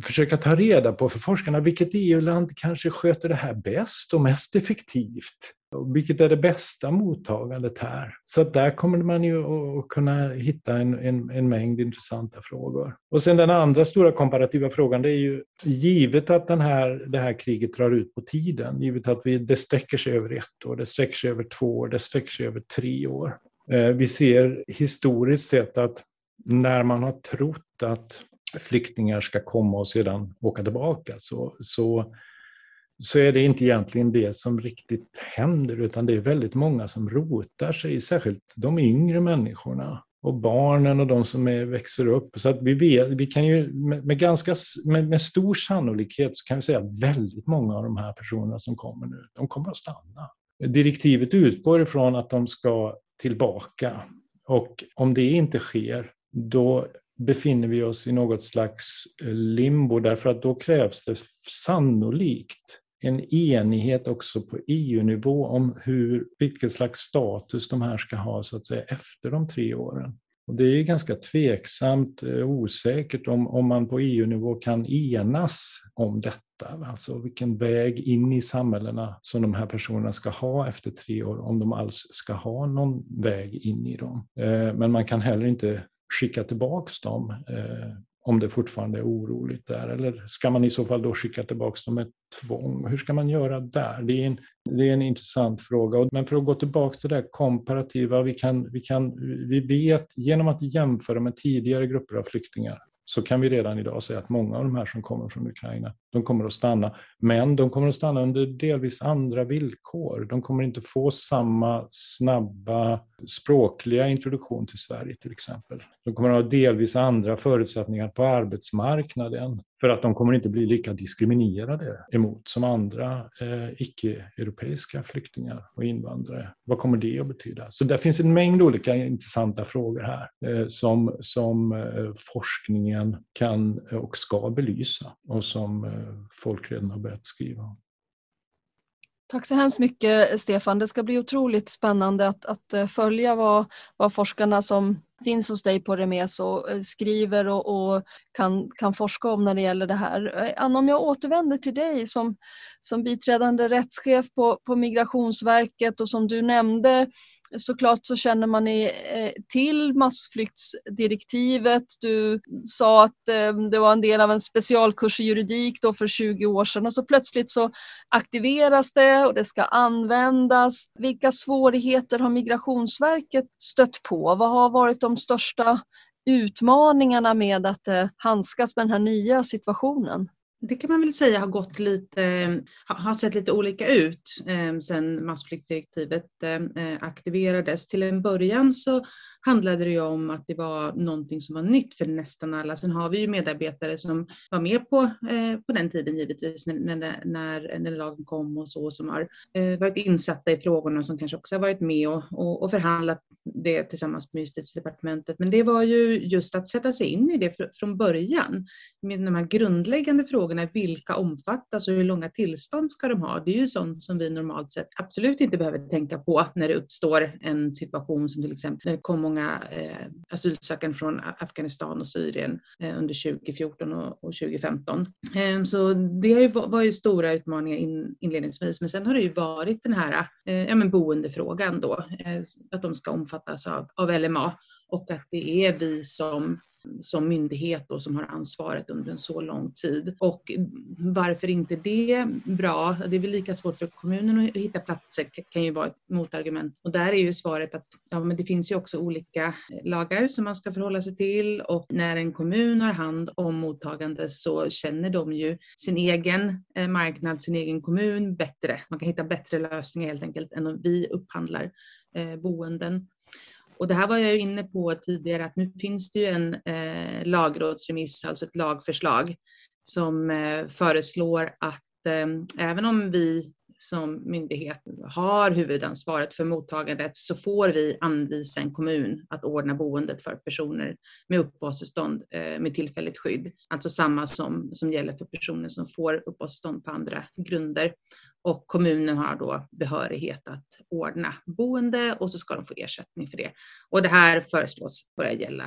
försöka ta reda på för forskarna vilket EU-land kanske sköter det här bäst och mest effektivt. Vilket är det bästa mottagandet här? Så att där kommer man ju att kunna hitta en, en, en, mängd intressanta frågor. Och sen den andra stora komparativa frågan, det är ju givet att den här, det här kriget drar ut på tiden, givet att vi, det sträcker sig över ett år, det sträcker sig över två år, det sträcker sig över tre år. Eh, vi ser historiskt sett att när man har trott att flyktingar ska komma och sedan åka tillbaka så, så så är det inte egentligen det som riktigt händer, utan det är väldigt många som rotar sig, särskilt de yngre människorna och barnen och de som är, växer upp. Så att vi, vet, vi kan ju med, med ganska, med, med, stor sannolikhet så kan vi säga att väldigt många av de här personerna som kommer nu, de kommer att stanna. Direktivet utgår ifrån att de ska tillbaka och om det inte sker, då befinner vi oss i något slags eh, limbo därför att då krävs det sannolikt en enighet också på EU-nivå om hur, vilken slags status de här ska ha så att säga, efter de tre åren. Och det är ganska tveksamt, eh, osäkert om, om man på EU-nivå kan enas om detta. Alltså vilken väg in i samhällena som de här personerna ska ha efter tre år, om de alls ska ha någon väg in i dem. Eh, men man kan heller inte skicka tillbaks dem eh, om det fortfarande är oroligt där. Eller ska man i så fall då skicka tillbaka dem med tvång? Hur ska man göra där? Det är en, det är en intressant fråga. Men för att gå tillbaka till det komparativa, vi, kan, vi, kan, vi vet genom att jämföra med tidigare grupper av flyktingar så kan vi redan idag säga att många av de här som kommer från Ukraina, de kommer att stanna. Men de kommer att stanna under delvis andra villkor. De kommer inte få samma snabba språkliga introduktion till Sverige till exempel. De kommer att ha delvis andra förutsättningar på arbetsmarknaden för att de kommer inte bli lika diskriminerade emot som andra eh, icke-europeiska flyktingar och invandrare. Vad kommer det att betyda? Så det finns en mängd olika intressanta frågor här eh, som, som eh, forskningen kan och ska belysa och som eh, folk redan har börjat skriva om. Tack så hemskt mycket Stefan. Det ska bli otroligt spännande att, att eh, följa vad, vad forskarna som finns hos dig på Remes och eh, skriver och, och, kan, kan forska om när det gäller det här. Eh, Anna, om jag återvänder till dig som, som biträdande rättschef på, på Migrationsverket och som du nämnde såklart så känner man eh, till massflyktsdirektivet. Du sa att eh, det var en del av en specialkurs i juridik då för 20 år sedan och så plötsligt så aktiveras det och det ska användas. Vilka svårigheter har Migrationsverket stött på? Vad har varit de största utmaningarna med att eh, handskas med den här nya situationen? Det kan man väl säga har gått lite, har sett lite olika ut eh, sedan massflyktsdirektivet eh, eh, aktiverades. Till en början så handlade det ju om att det var någonting som var nytt för nästan alla. Sen har vi ju medarbetare som var med på, eh, på den tiden givetvis när, när, när, när lagen kom och så, som har eh, varit insatta i frågorna och som kanske också har varit med och, och, och, förhandlat det tillsammans med justitiedepartementet. Men det var ju just att sätta sig in i det fr från början med de här grundläggande frågorna. Vilka omfattas och hur långa tillstånd ska de ha? Det är ju sånt som vi normalt sett absolut inte behöver tänka på när det uppstår en situation som till exempel när det kom många eh, asylsökande från Afghanistan och Syrien eh, under 2014 och, och 2015. Eh, så det var ju stora utmaningar in, inledningsvis, men sen har det ju varit den här eh, ja, men boendefrågan då, eh, att de ska omfattas av, av LMA och att det är vi som som myndighet då, som har ansvaret under en så lång tid. Och varför inte det bra? Det är väl lika svårt för kommunen att hitta platser, kan ju vara ett motargument. Och där är ju svaret att ja, men det finns ju också olika lagar som man ska förhålla sig till och när en kommun har hand om mottagande så känner de ju sin egen eh, marknad, sin egen kommun bättre. Man kan hitta bättre lösningar helt enkelt än om vi upphandlar eh, boenden. Och det här var jag inne på tidigare att nu finns det ju en eh, lagrådsremiss, alltså ett lagförslag som eh, föreslår att eh, även om vi som myndighet har huvudansvaret för mottagandet så får vi anvisa en kommun att ordna boendet för personer med uppehållstillstånd eh, med tillfälligt skydd. Alltså samma som, som gäller för personer som får uppehållstillstånd på andra grunder och kommunen har då behörighet att ordna boende och så ska de få ersättning för det. Och det här föreslås börja gälla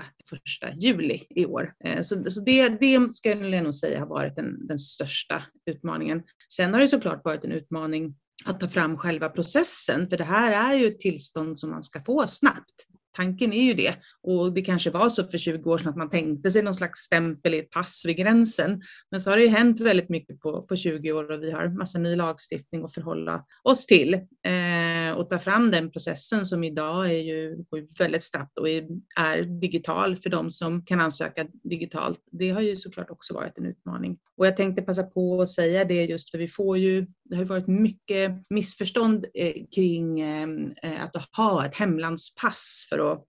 1 juli i år. Eh, så, så det, det skulle jag nog säga har varit den, den största utmaningen. Sen har det såklart varit en utmaning att ta fram själva processen, för det här är ju ett tillstånd som man ska få snabbt. Tanken är ju det. Och det kanske var så för 20 år sedan att man tänkte sig någon slags stämpel i ett pass vid gränsen. Men så har det ju hänt väldigt mycket på, på 20 år och vi har massa ny lagstiftning att förhålla oss till. Eh, och ta fram den processen som idag är ju, väldigt snabbt och är, är digital för de som kan ansöka digitalt. Det har ju såklart också varit en utmaning. Och jag tänkte passa på att säga det just för vi får ju, det har ju varit mycket missförstånd eh, kring eh, eh att ha ett hemlandspass för att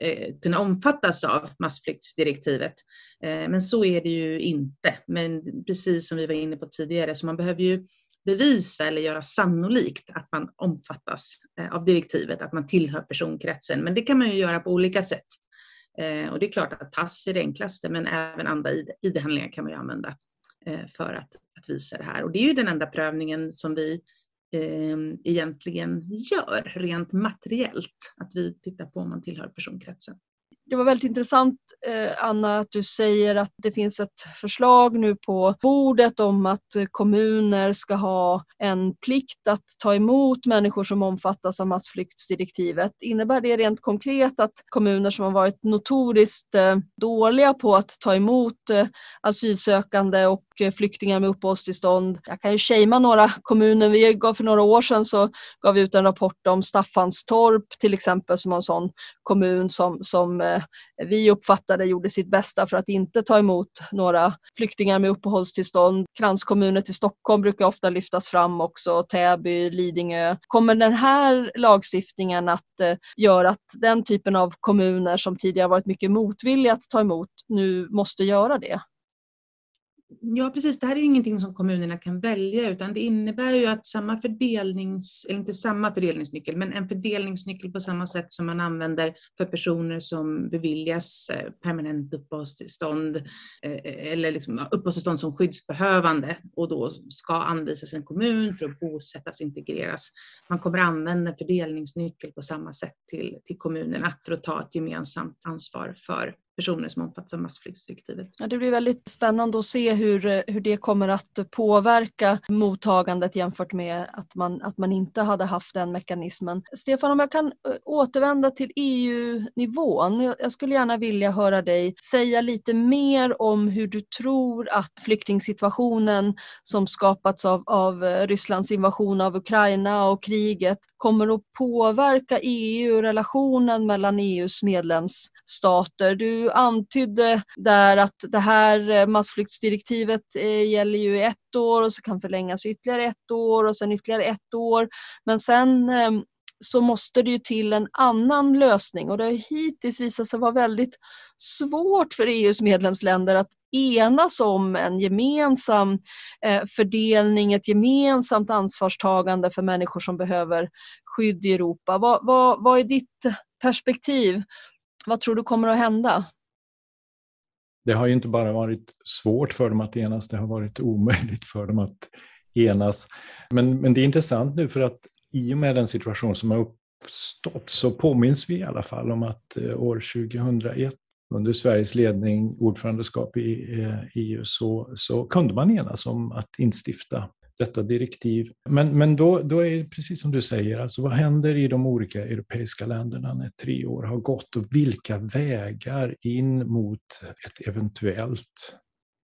eh, kunna omfattas av massflyktsdirektivet. Eh, men så är det ju inte. Men precis som vi var inne på tidigare, så man behöver ju bevisa eller göra sannolikt att man omfattas eh, av direktivet, att man tillhör personkretsen. Men det kan man ju göra på olika sätt. Och det är klart att pass är det enklaste, men även andra ID-handlingar kan man ju använda för att, att visa det här. Och det är ju den enda prövningen som vi eh, egentligen gör rent materiellt, att vi tittar på om man tillhör personkretsen. Det var väldigt intressant eh, Anna att du säger att det finns ett förslag nu på bordet om att kommuner ska ha en plikt att ta emot människor som omfattas av massflyktsdirektivet. Innebär det rent konkret att kommuner som har varit notoriskt eh, dåliga på att ta emot eh, asylsökande och flyktingar med uppehållstillstånd. Jag kan ju shamea några kommuner. Vi gav för några år sedan så gav vi ut en rapport om Staffanstorp till exempel som har en sån kommun som, som eh, vi uppfattade gjorde sitt bästa för att inte ta emot några flyktingar med uppehållstillstånd. Kranskommuner till Stockholm brukar ofta lyftas fram också, Täby, Lidingö. Kommer den här lagstiftningen att eh, göra att den typen av kommuner som tidigare varit mycket motvilliga att ta emot nu måste göra det? Ja, precis. Det här är ingenting som kommunerna kan välja, utan det innebär ju att samma fördelnings, eller inte samma fördelningsnyckel, men en fördelningsnyckel på samma sätt som man använder för personer som beviljas eh, permanent uppehållstillstånd eh, eller liksom uppehållstillstånd som skyddsbehövande och då ska anvisas en kommun för att bosättas, integreras. Man kommer använda en fördelningsnyckel på samma sätt till, till kommunerna för att ta ett gemensamt ansvar för personer som omfattas av massflyktsdirektivet. Ja, det blir väldigt spännande att se hur, hur det kommer att påverka mottagandet jämfört med att man, att man inte hade haft den mekanismen. Stefan, om jag kan eh, återvända till EU-nivån. Jag skulle gärna vilja höra dig säga lite mer om hur du tror att flyktingsituationen som skapats av, av eh, Rysslands invasion av Ukraina och kriget kommer att påverka EU och relationen mellan EUs medlemsstater. Du antydde där att det här eh, massflyktsdirektivet eh, gäller ju ett år och så kan förlängas ytterligare ett år och sen ytterligare ett år. Men sen eh, så måste det ju till en annan lösning och det har hittills visat sig vara väldigt svårt för EUs medlemsländer att enas om en gemensam fördelning, ett gemensamt ansvarstagande för människor som behöver skydd i Europa. Vad, vad, vad är ditt perspektiv? Vad tror du kommer att hända? Det har ju inte bara varit svårt för dem att enas, det har varit omöjligt för dem att enas. Men, men det är intressant nu för att i och med den situation som har uppstått så påminns vi i alla fall om att eh, år 2001 under Sveriges ledning, ordförandeskap eh, i EU, så, så kunde man enas om att instifta detta direktiv. Men, men då, då är det precis som du säger, alltså vad händer i de olika europeiska länderna när tre år har gått och vilka vägar in mot ett eventuellt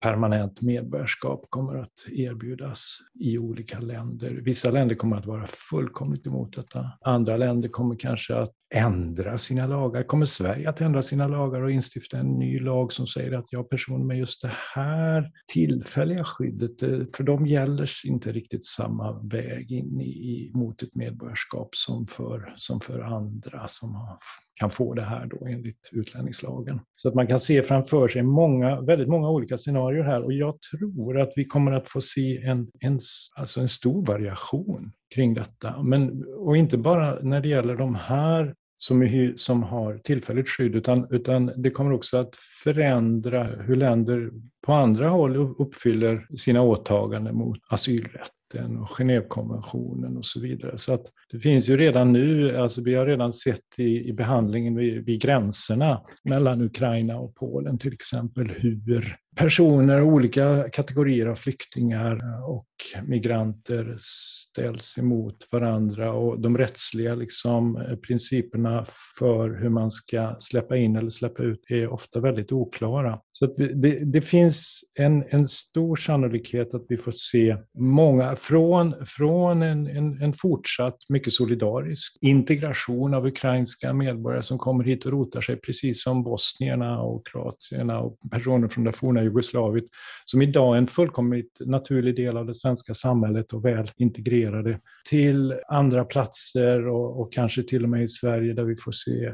permanent medborgarskap kommer att erbjudas i olika länder. Vissa länder kommer att vara fullkomligt emot detta. Andra länder kommer kanske att ändra sina lagar. Kommer Sverige att ändra sina lagar och instifta en ny lag som säger att jag personer med just det här tillfälliga skyddet, eh, för de gäller inte riktigt samma väg in i, mot ett medborgarskap som för, som för andra som har kan få det här då enligt utlänningslagen. Så att man kan se framför sig många, väldigt många olika scenarier här och jag tror att vi kommer att få se en, en, alltså en stor variation kring detta. Men, och inte bara när det gäller de här som, som har tillfälligt skydd, utan, utan det kommer också att förändra hur länder på andra håll uppfyller sina åtaganden mot asylrätten och Genèvekonventionen och så vidare. Så att det finns ju redan nu, alltså vi har redan sett i, i behandlingen vid, vid gränserna mellan Ukraina och Polen till exempel hur personer, olika kategorier av flyktingar och migranter ställs emot varandra och de rättsliga liksom, principerna för hur man ska släppa in eller släppa ut är ofta väldigt oklara. Så det, det, finns en, en stor sannolikhet att vi får se många, från, från en, en, en fortsatt mycket solidarisk integration av ukrainska medborgare som kommer hit och rotar sig precis som bosnierna och kroatierna och personer från det forna Jugoslavien som idag är en fullkomligt naturlig del av det svenska samhället och väl integrerade till andra platser och, och kanske till och med i Sverige där vi får se eh,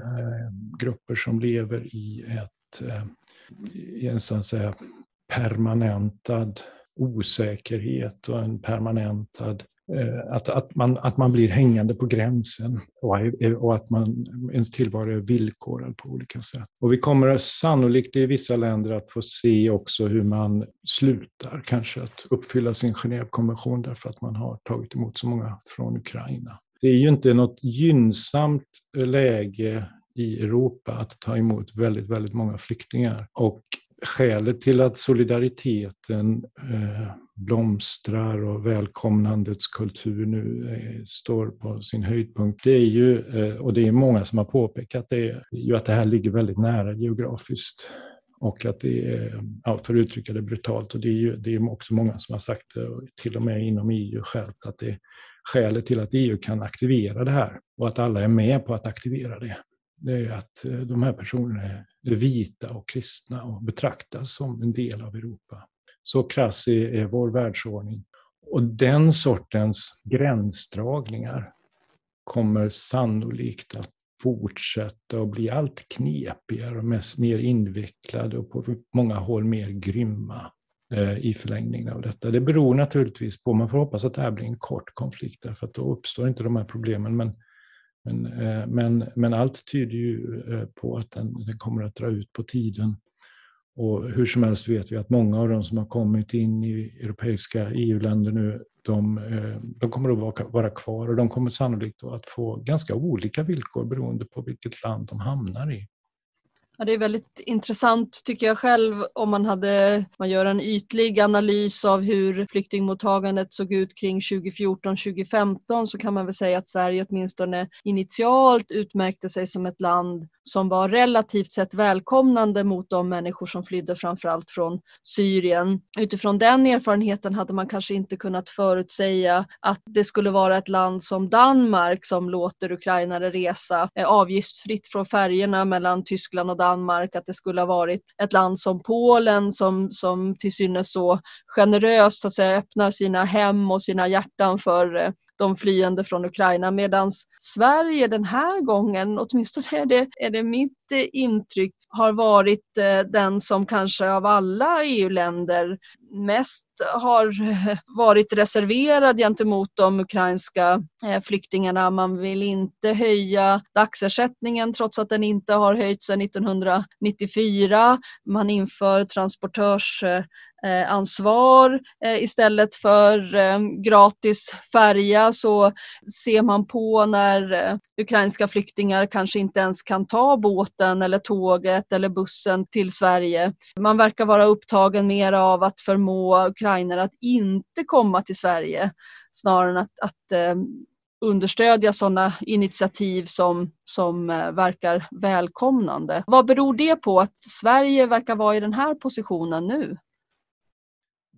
grupper som lever i ett Eh, i en så att säga permanentad osäkerhet och en permanentad eh, att, att, man, att man blir hängande på gränsen och, och att man, ens tillvaro är villkorad på olika sätt. Och vi kommer sannolikt i vissa länder att få se också hur man slutar kanske att uppfylla sin Genèvekonvention därför att man har tagit emot så många från Ukraina. Det är ju inte något gynnsamt läge i Europa att ta emot väldigt, väldigt många flyktingar. Och skälet till att solidariteten eh, blomstrar och välkomnandets kultur nu eh, står på sin höjdpunkt, det är ju, eh, och det är många som har påpekat det, är ju att det här ligger väldigt nära geografiskt. Och att det är, ja, för att uttrycka det brutalt, och det är ju det är också många som har sagt det, till och med inom EU självt, att det är skälet till att EU kan aktivera det här och att alla är med på att aktivera det det är att eh, de här personerna är vita och kristna och betraktas som en del av Europa. Så krass är, vår världsordning. Och den sortens gränsdragningar kommer sannolikt att fortsätta och bli allt knepigare och mer invecklade och på många håll mer grymma eh, i förlängningen av detta. Det beror naturligtvis på, man får hoppas att det här blir en kort konflikt därför att då uppstår inte de här problemen. Men men, eh, men, men allt tyder ju eh, på att den, den, kommer att dra ut på tiden. Och hur som helst vet vi att många av de som har kommit in i europeiska EU-länder nu, de, eh, de kommer att vara kvar och de kommer sannolikt att få ganska olika villkor beroende på vilket land de hamnar i. Ja, det är väldigt intressant tycker jag själv om man, hade, man gör en ytlig analys av hur flyktingmottagandet såg ut kring 2014-2015 så kan man väl säga att Sverige åtminstone initialt utmärkte sig som ett land som var relativt sett välkomnande mot de människor som flydde framförallt från Syrien. Utifrån den erfarenheten hade man kanske inte kunnat förutsäga att det skulle vara ett land som Danmark som låter ukrainare resa eh, avgiftsfritt från färgerna mellan Tyskland och Danmark, att det skulle ha varit ett land som Polen som, som till synes så generöst att säga, öppnar sina hem och sina hjärtan för eh, de flyende från Ukraina medan Sverige den här gången, åtminstone är det, är det mitt eh, intryck har varit eh, den som kanske av alla EU-länder mest har eh, varit reserverad gentemot de ukrainska flyktingarna. Man vill inte höja dagsersättningen trots att den inte har höjts sedan 1994. Man inför transportörs Eh, ansvar. Eh, istället för eh, gratis färja så ser man på när ukrainska flyktingar kanske inte ens kan ta båten eller tåget eller bussen till Sverige. Man verkar vara upptagen mer av att förmå ukrainare att inte komma till Sverige snarare än att, att understödja sådana initiativ som, som verkar välkomnande. Vad beror det på att Sverige verkar vara i den här positionen nu?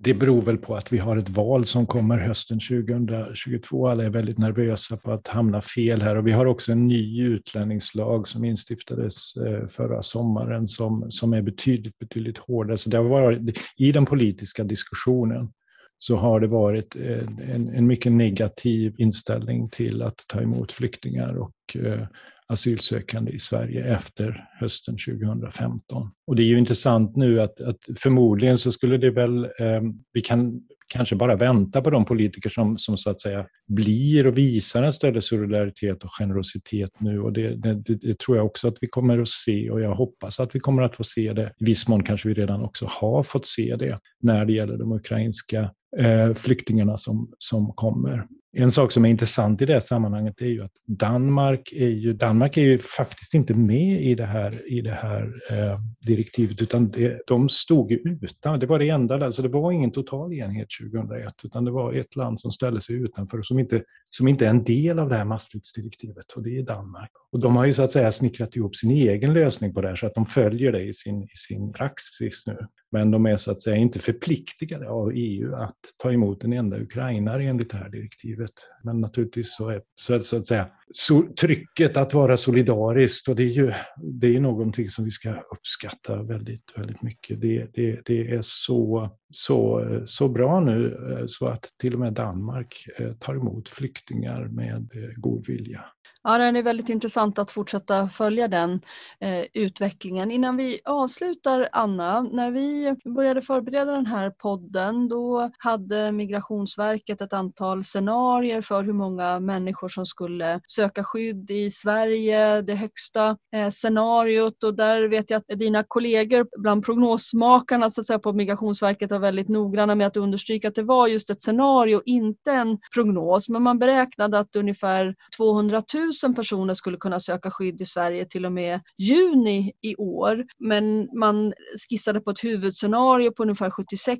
Det beror väl på att vi har ett val som kommer hösten 2022. Alla är väldigt nervösa på att hamna fel här och vi har också en ny utlänningslag som instiftades eh, förra sommaren som, som är betydligt, betydligt hårdare. Så det har varit, I den politiska diskussionen så har det varit eh, en, en mycket negativ inställning till att ta emot flyktingar och eh, asylsökande i Sverige efter hösten 2015. Och det är ju intressant nu att, att förmodligen så skulle det väl, eh, vi kan kanske bara vänta på de politiker som, som så att säga blir och visar en större solidaritet och generositet nu och det, det, det, tror jag också att vi kommer att se och jag hoppas att vi kommer att få se det. I viss mån kanske vi redan också har fått se det när det gäller de ukrainska eh, flyktingarna som, som kommer. En sak som är intressant i det sammanhanget är ju att Danmark är ju, Danmark är ju faktiskt inte med i det här, i det här eh, direktivet, utan det, de stod ju utan. Det var det enda, alltså det var ingen total enhet 2001, utan det var ett land som ställde sig utanför, som inte, som inte är en del av det här massflyktsdirektivet, och det är Danmark. Och de har ju så att säga snickrat ihop sin egen lösning på det här, så att de följer det i sin, i sin praxis nu. Men de är så att säga inte förpliktigade av EU att ta emot en enda ukrainare enligt det här direktivet. Men naturligtvis så är så att, så att säga, so trycket att vara solidarisk, och det är ju det är någonting som vi ska uppskatta väldigt, väldigt mycket. Det, det, det är så, så, så bra nu eh, så att till och med Danmark eh, tar emot flyktingar med eh, god vilja. Ja, det är väldigt intressant att fortsätta följa den eh, utvecklingen. Innan vi avslutar, Anna, när vi började förbereda den här podden då hade Migrationsverket ett antal scenarier för hur många människor som skulle söka skydd i Sverige, det högsta eh, scenariot och där vet jag att dina kollegor bland prognosmakarna så att säga, på Migrationsverket var väldigt noggranna med att understryka att det var just ett scenario, inte en prognos, men man beräknade att ungefär 200 000 000 personer skulle kunna söka skydd i Sverige till och med juni i år. Men man skissade på ett huvudscenario på ungefär 76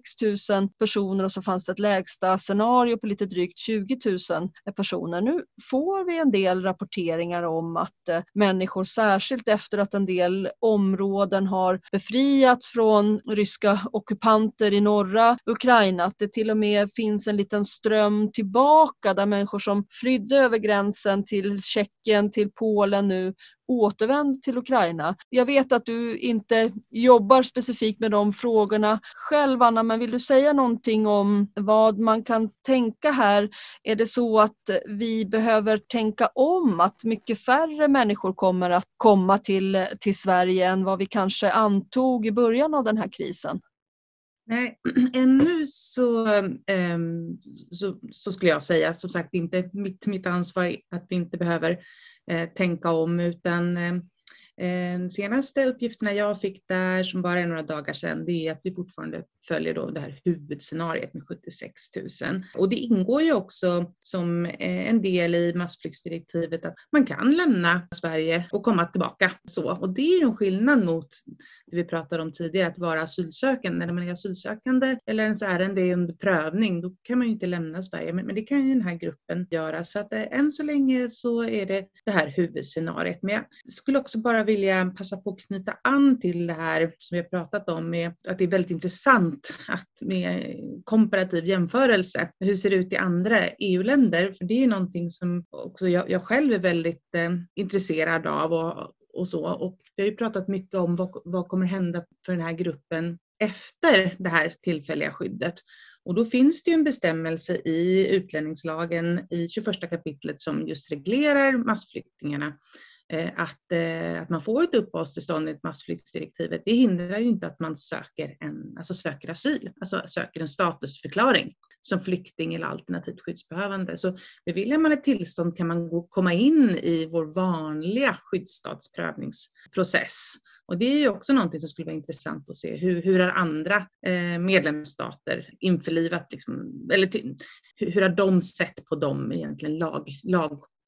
000 personer och så fanns det ett lägsta scenario på lite drygt 20 000 personer. Nu får vi en del rapporteringar om att eh, människor, särskilt efter att en del områden har befriats från ryska ockupanter i norra Ukraina, att det till och med finns en liten ström tillbaka där människor som flydde över gränsen till Tjeckien, till Polen nu återvänd till Ukraina. Jag vet att du inte jobbar specifikt med de frågorna själv Anna, men vill du säga någonting om vad man kan tänka här? Är det så att vi behöver tänka om, att mycket färre människor kommer att komma till, till Sverige än vad vi kanske antog i början av den här krisen? Nej, ännu så, ehm, så, så, skulle jag säga, som sagt inte mitt, mitt ansvar att vi inte behöver eh, tänka om utan ehm, de senaste uppgifterna jag fick där, som bara är några dagar sedan, det är att vi fortfarande följer då det här huvudscenariet med 76 000. Och det ingår ju också som eh, en del i massflyktsdirektivet att man kan lämna Sverige och komma tillbaka. Så. Och det är ju en skillnad mot det vi pratade om tidigare, att vara asylsökande. När man är asylsökande eller ens ärende är under prövning, då kan man ju inte lämna Sverige. Men, men det kan ju den här gruppen göra. Så att eh, än så länge så är det det här huvudscenariet. Men jag skulle också bara vilja passa på att knyta an till det här som vi har pratat om, med att det är väldigt intressant att med komparativ jämförelse, hur ser det ut i andra EU-länder? För det är någonting som också jag, jag själv är väldigt eh, intresserad av och, och så. Och vi har ju pratat mycket om vad, vad kommer hända för den här gruppen efter det här tillfälliga skyddet. Och då finns det ju en bestämmelse i utlänningslagen i 21 kapitlet som just reglerar massflyktingarna Eh, att, eh, att man får ett uppehållstillstånd enligt massflyktsdirektivet, det hindrar ju inte att man söker, en, alltså söker asyl, alltså söker en statusförklaring som flykting eller alternativt skyddsbehövande. Så beviljar man ett tillstånd kan man gå, komma in i vår vanliga skyddsstatsprövningsprocess. Och det är ju också någonting som skulle vara intressant att se. Hur, hur har andra eh, medlemsstater införlivat, liksom, eller till, hur, hur har de sett på dem egentligen lag,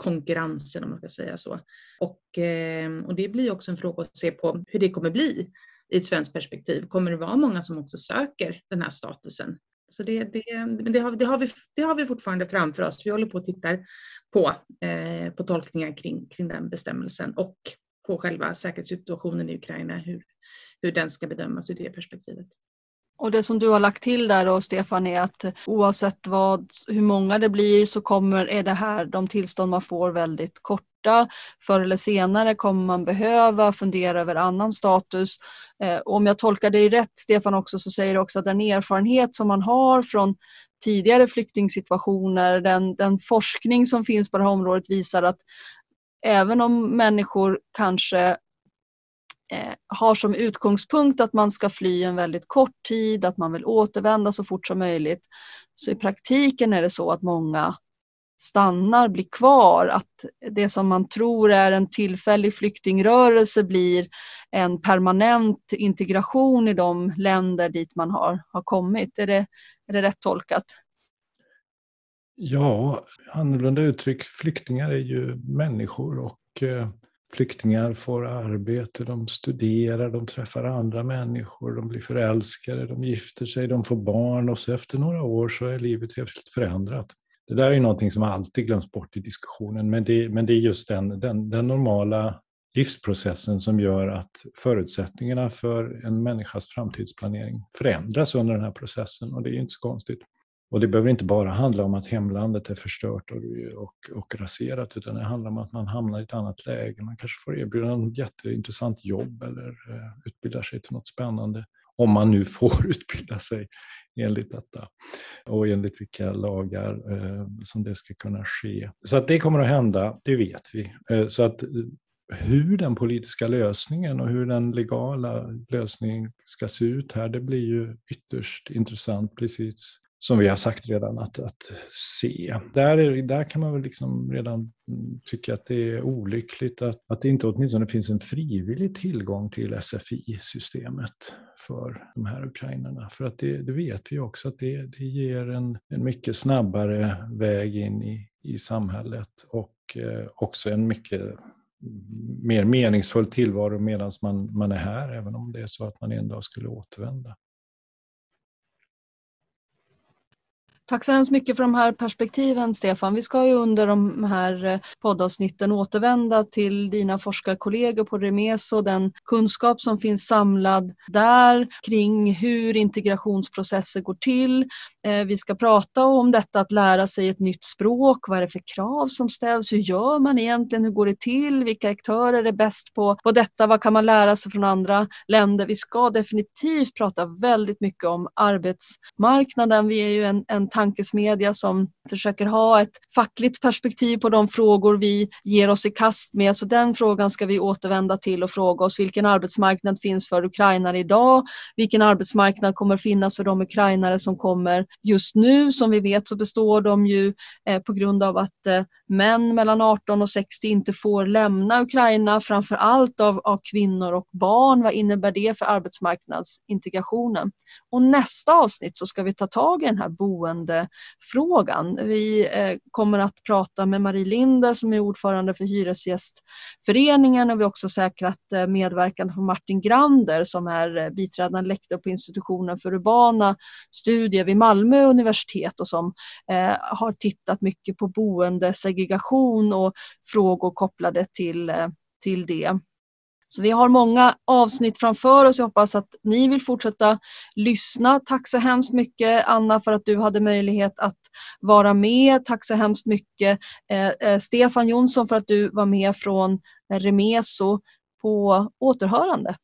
konkurrensen om man ska säga så. Och, eh, och det blir också en fråga att se på hur det kommer bli i ett svenskt perspektiv. Kommer det vara många som också söker den här statusen? Så det, det, det, har, det, har vi, det har vi fortfarande framför oss. Vi håller på och tittar på, eh, på tolkningar kring, kring den bestämmelsen och på själva säkerhetssituationen i Ukraina, hur, hur den ska bedömas ur det perspektivet. Och det som du har lagt till där då Stefan är att oavsett vad, hur många det blir så kommer, är det här de tillstånd man får väldigt korta. Förr eller senare kommer man behöva fundera över annan status. Eh, om jag tolkar dig rätt Stefan också så säger du också att den erfarenhet som man har från tidigare flyktingsituationer, den, den forskning som finns på det här området visar att även om människor kanske Eh, har som utgångspunkt att man ska fly en väldigt kort tid, att man vill återvända så fort som möjligt. Så i praktiken är det så att många stannar, blir kvar, att det som man tror är en tillfällig flyktingrörelse blir en permanent integration i de länder dit man har, har kommit. Är det, är det rätt tolkat? Ja, annorlunda uttryck, flyktingar är ju människor och eh, flyktingar får arbete, de studerar, de träffar andra människor, de blir förälskade, de gifter sig, de får barn och så efter några år så är livet helt förändrat. Det där är ju någonting som alltid glöms bort i diskussionen, men det, men det är just den, den, den normala livsprocessen som gör att förutsättningarna för en människas framtidsplanering förändras under den här processen och det är inte så konstigt. Och det behöver inte bara handla om att hemlandet är förstört och, och, och raserat, utan det handlar om att man hamnar i ett annat läge. Man kanske får erbjudande om ett jätteintressant jobb eller eh, utbildar sig till något spännande. Om man nu får utbilda sig enligt detta och enligt vilka lagar eh, som det ska kunna ske. Så att det kommer att hända, det vet vi. Eh, så att eh, hur den politiska lösningen och hur den legala lösningen ska se ut här, det blir ju ytterst intressant, precis som vi har sagt redan, att, att se. Där, är, där kan man väl liksom redan tycka att det är olyckligt att, att det inte åtminstone finns en frivillig tillgång till SFI-systemet för de här ukrainarna. För att det, det vet vi också att det, det ger en, en mycket snabbare väg in i, i samhället och eh, också en mycket mer meningsfull tillvaro medan man, man är här, även om det är så att man en dag skulle återvända. Tack så hemskt mycket för de här perspektiven Stefan. Vi ska ju under de här eh, poddavsnitten återvända till dina forskarkollegor på Remes och den kunskap som finns samlad där kring hur integrationsprocesser går till. Eh, vi ska prata om detta att lära sig ett nytt språk. Vad är det för krav som ställs? Hur gör man egentligen? Hur går det till? Vilka aktörer är bäst på, på detta? Vad kan man lära sig från andra länder? Vi ska definitivt prata väldigt mycket om arbetsmarknaden. Vi är ju en, en tankesmedja som försöker ha ett fackligt perspektiv på de frågor vi ger oss i kast med. Så den frågan ska vi återvända till och fråga oss vilken arbetsmarknad finns för ukrainare idag? Vilken arbetsmarknad kommer finnas för de ukrainare som kommer just nu? Som vi vet så består de ju eh, på grund av att eh, män mellan 18 och 60 inte får lämna Ukraina, framför allt av, av kvinnor och barn. Vad innebär det för arbetsmarknadsintegrationen? Och nästa avsnitt så ska vi ta tag i den här boendefrågan. Vi eh, kommer att prata med Marie Linder som är ordförande för Hyresgästföreningen och vi har också säkrat eh, medverkan från Martin Grander som är eh, biträdande lektor på institutionen för urbana studier vid Malmö Malmö universitet och som eh, har tittat mycket på boendesegregation och frågor kopplade till, eh, till det. Så vi har många avsnitt framför oss. Jag hoppas att ni vill fortsätta lyssna. Tack så hemskt mycket Anna för att du hade möjlighet att vara med. Tack så hemskt mycket eh, eh Stefan Jonsson för att du var med från Remeso på återhörande.